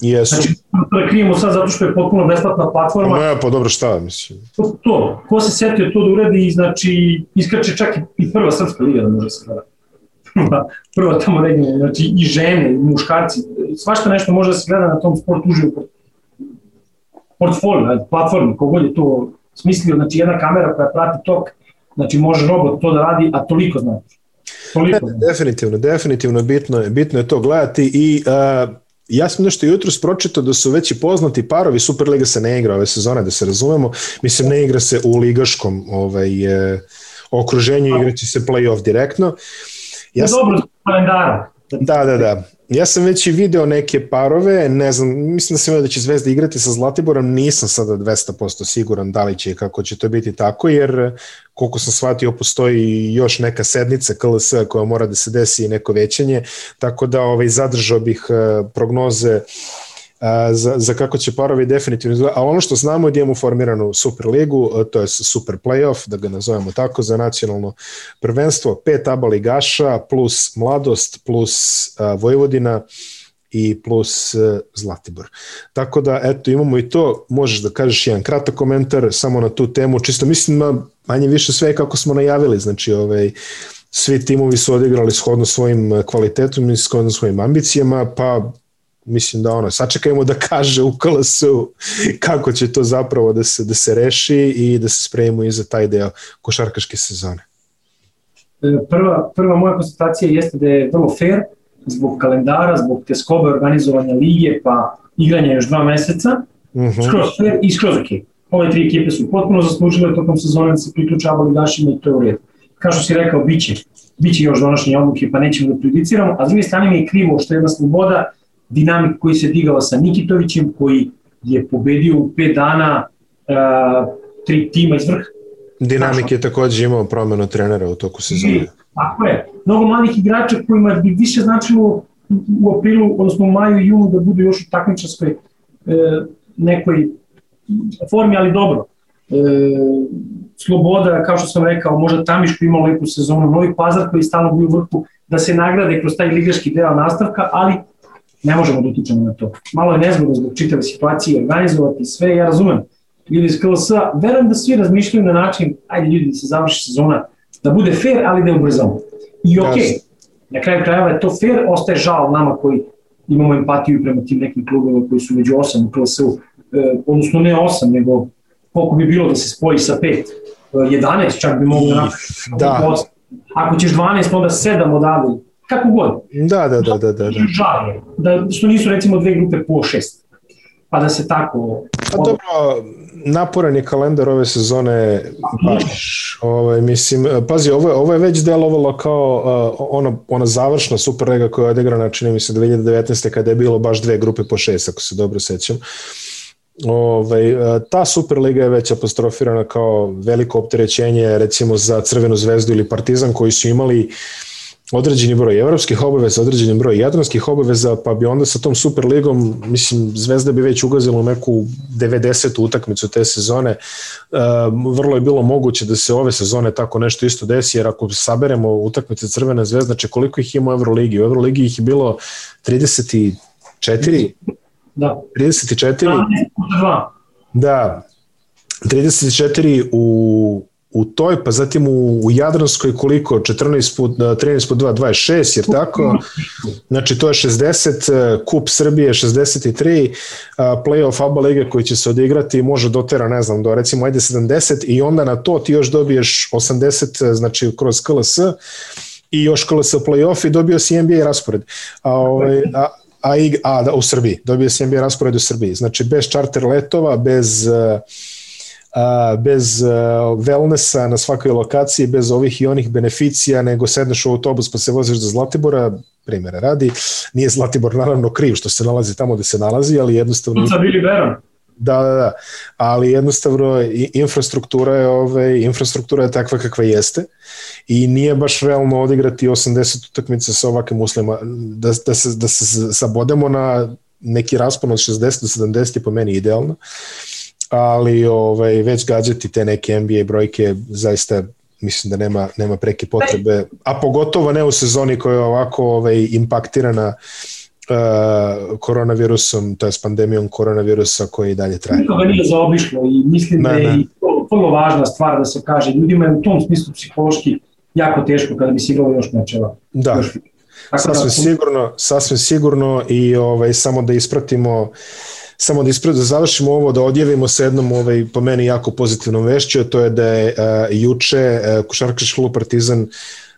Jesu. Znači, to krijemo sad zato što je potpuno besplatna platforma. Ne, pa dobro, šta mislim? To, to, ko se setio to da uredi, znači, iskače čak i prva srpska liga da može se gleda. prva tamo regionalna, znači i žene, i muškarci, svašta nešto može da se gleda na tom sport uživo portfolio, platformi, kogod je to smislio, znači jedna kamera koja prati tok, znači može robot to da radi, a toliko znači. Toliko. Ne, definitivno, definitivno bitno je, bitno je to gledati i uh, ja sam nešto jutro spročitao da su već i poznati parovi, Superliga se ne igra ove sezone, da se razumemo, mislim ne igra se u ligaškom ovaj, eh, okruženju, igraće se play-off direktno. Ja sam, dobro, kalendara. Da, da, da. Ja sam već i video neke parove, ne znam, mislim da sam imao da će Zvezda igrati sa Zlatiborom, nisam sada 200% siguran da li će kako će to biti tako, jer koliko sam shvatio postoji još neka sednica KLS koja mora da se desi i neko većanje, tako da ovaj, zadržao bih eh, prognoze za, za kako će parovi definitivno izgledati, ali ono što znamo je da imamo formiranu Superligu, to je Super Playoff, da ga nazovemo tako, za nacionalno prvenstvo, pet aba ligaša plus Mladost plus Vojvodina i plus Zlatibor. Tako da, eto, imamo i to, možeš da kažeš jedan kratak komentar samo na tu temu, čisto mislim, manje više sve kako smo najavili, znači, ovaj, svi timovi su odigrali shodno svojim kvalitetom i shodno svojim ambicijama, pa mislim da ono, sačekajmo da kaže u KLS-u kako će to zapravo da se, da se reši i da se spremimo i za taj deo košarkaške sezone. E, prva, prva moja konstatacija jeste da je vrlo fair zbog kalendara, zbog te skobe organizovanja lige, pa igranja još dva meseca, mhm. -huh. skroz fair i skroz ok. Ove tri ekipe su potpuno zaslužile tokom sezone da se priključavali ligašima i to je u redu. Kao što si rekao, bit će, bit će još donošenje odluke, pa nećemo da prejudiciramo, a s druge strane mi je krivo što je jedna sloboda dinamik koji se digao sa Nikitovićem, koji je pobedio u pet dana uh, tri tima iz vrha. Dinamik je takođe imao promenu trenera u toku sezone. Tako je. Mnogo malih igrača kojima bi više značilo u aprilu, odnosno u maju i junu da budu još u takmičarskoj e, nekoj formi, ali dobro. E, Sloboda, kao što sam rekao, možda Tamiš koji imao lepu sezonu, Novi Pazar koji je stalno bio u vrhu, da se nagrade kroz taj ligaški deo nastavka, ali ne možemo da utičemo na to. Malo je nezgodno zbog čitave situacije, organizovati sve, ja razumem. Ljudi iz KLS-a, verujem da svi razmišljaju na način, ajde ljudi da se završi sezona, da bude fair, ali da je ubrzamo. I ok, yes. na kraju krajeva je to fair, ostaje žal nama koji imamo empatiju prema tim nekim klubima koji su među osam u KLS-u, eh, odnosno ne osam, nego koliko bi bilo da se spoji sa pet, 11 čak bi mogli da Da. Ako ćeš 12, onda 7 odavde, kako god. Da, da, da, da. da, da. Žal je, da, što nisu recimo dve grupe po šest. pa da se tako... Pa dobro, naporan je kalendar ove sezone, baš, ovaj, mislim, pazi, ovo, ovo je već delovalo kao uh, ona, ona završna Superliga koja je odigrana, čini mi se, 2019. kada je bilo baš dve grupe po šest, ako se dobro sećam. Ovaj, ta Superliga je već apostrofirana kao veliko opterećenje recimo za Crvenu zvezdu ili Partizan koji su imali uh, određeni broj evropskih obaveza, određeni broj jadranskih obaveza, pa bi onda sa tom Superligom, mislim, Zvezda bi već ugazila u neku 90. utakmicu te sezone. E, vrlo je bilo moguće da se ove sezone tako nešto isto desi, jer ako saberemo utakmice Crvene zvezde, znači koliko ih ima u Euroligi? U Euroligi ih je bilo 34? Da. 34? Da. 34 u u toj, pa zatim u, u Jadranskoj koliko, 14 put, 13 put 2, 26, jer tako? Znači to je 60, kup Srbije 63, playoff ABA lige koji će se odigrati može dotera, ne znam, do recimo ajde 70 i onda na to ti još dobiješ 80, znači kroz KLS i još KLS playoff i dobio si NBA raspored. A, ovaj, a, a, a, da, u Srbiji, dobio si NBA raspored u Srbiji. Znači bez charter letova, bez uh, bez wellnessa na svakoj lokaciji, bez ovih i onih beneficija, nego sedneš u autobus pa se voziš do Zlatibora, primjera radi, nije Zlatibor naravno kriv što se nalazi tamo gde se nalazi, ali jednostavno... Bili. Da, da, da, ali jednostavno infrastruktura je, ove, infrastruktura je takva kakva jeste i nije baš realno odigrati 80 utakmica sa ovakvim uslima, da, da, se, da se sabodemo na neki raspon od 60 do 70 je po meni idealno. Uh, ali ovaj, već gađati te neke NBA brojke zaista mislim da nema, nema preke potrebe, a pogotovo ne u sezoni koja je ovako ovaj, impaktirana uh, koronavirusom, to je s pandemijom koronavirusa koji i dalje traje. Nikoga nije zaobišlo i mislim ne, da je to vrlo važna stvar da se kaže. Ljudima je u tom smislu psihološki jako teško kada bi se igralo još mečeva. Da, još. sasvim da, sigurno, sasvim sigurno i ovaj, samo da ispratimo uh, samo da ispred da završimo ovo, da odjavimo se jednom ovaj, po meni jako pozitivnom vešću, to je da je a, juče uh, košarkaški klub Partizan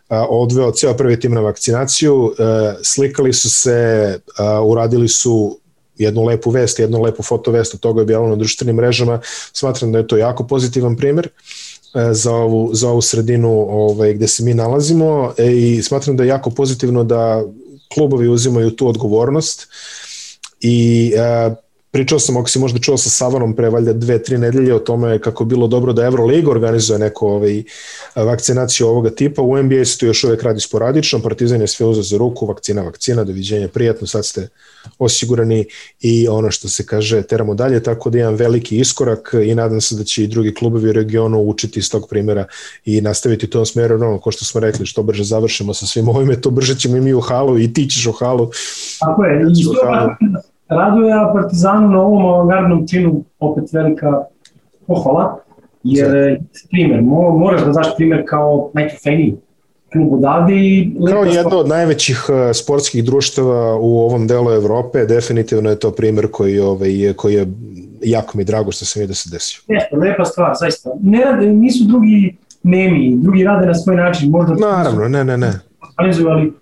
a, odveo ceo prvi tim na vakcinaciju, a, slikali su se, a, uradili su jednu lepu vest, jednu lepu fotovest od toga je objavljeno na društvenim mrežama. Smatram da je to jako pozitivan primer za ovu, za ovu sredinu ovaj, gde se mi nalazimo e, i smatram da je jako pozitivno da klubovi uzimaju tu odgovornost i a, pričao sam, ako si možda čuo sa Savanom pre valjda dve, tri nedelje o tome kako bilo dobro da Euroliga organizuje neko ovaj, vakcinaciju ovoga tipa. U NBA se to još uvek radi sporadično, Partizan je sve uzeo za ruku, vakcina, vakcina, doviđenja, prijatno, sad ste osigurani i ono što se kaže teramo dalje, tako da imam veliki iskorak i nadam se da će i drugi klubovi u regionu učiti iz tog primjera i nastaviti u tom smeru, no, ko što smo rekli, što brže završimo sa svim ovime, to brže ćemo i mi u halu i ti ćeš u halu. Tako je, i raduje, a Partizanu na ovom avangardnom činu opet velika pohvala, jer primer, moraš da daš primer kao najtrofejniji klub odavde i... Kao jedno od najvećih e, sportskih društava u ovom delu Evrope, definitivno je to primer koji, ovaj, koji je jako mi drago što sam vidio da se desio. Jeste, lepa stvar, zaista. Ne rade, nisu drugi nemi, drugi rade na svoj način, možda... Naravno, ne, ne, ne. Ali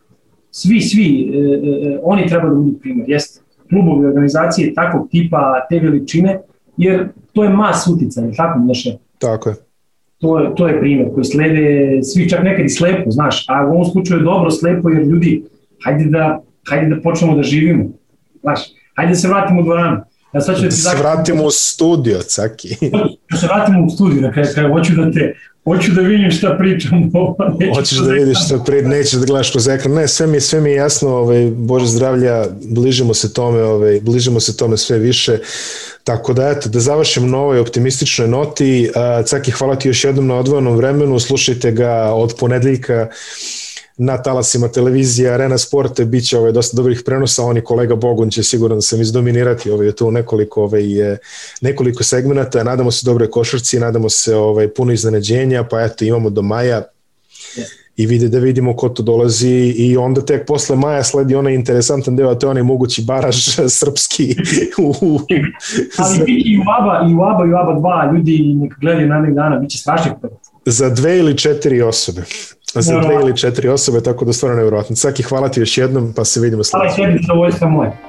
svi, svi, e, e, e, oni treba da budu primer, jeste klubovi, organizacije takvog tipa, te veličine, jer to je mas uticaj, tako znaš? Tako je. To je, to je primjer koji slede svi čak nekad i slepo, znaš, a u ovom slučaju je dobro slepo jer ljudi, hajde da, hajde da počnemo da živimo, znaš, hajde da se vratimo u dvoranu. Ja sad ću da, da se vratimo u studio, Caki. Da se vratimo u studio, na kraju kraju, hoću da te, hoću da vidim šta pričam. Hoćeš da vidiš šta pričam, nećeš da gledaš kroz ekran. Ne, sve mi, sve mi je jasno, ovaj, Bože zdravlja, bližimo se tome, ovaj, bližimo se tome sve više. Tako da, eto, da završim na ovoj optimističnoj noti. Caki, hvala ti još jednom na odvojenom vremenu. Slušajte ga od ponedeljka na talasima televizije Arena Sport bit će ovaj, dosta dobrih prenosa, oni kolega Bogun će sigurno da sam izdominirati ovaj, tu nekoliko, ovaj, nekoliko segmenta, nadamo se dobre košarci, nadamo se ovaj, puno iznenađenja, pa eto imamo do maja i vide da vidimo ko to dolazi i onda tek posle maja sledi onaj interesantan deo, a to je onaj mogući baraž srpski. Ali i u ABA, i u ABA, i u ABA 2 ljudi nek gledaju na dana, bit će strašnih Za dve ili četiri osobe za dve ili četiri osobe, tako da stvarno nevjerojatno. Saki, hvala ti još jednom, pa se vidimo sledeće. Hvala tebi, za moje.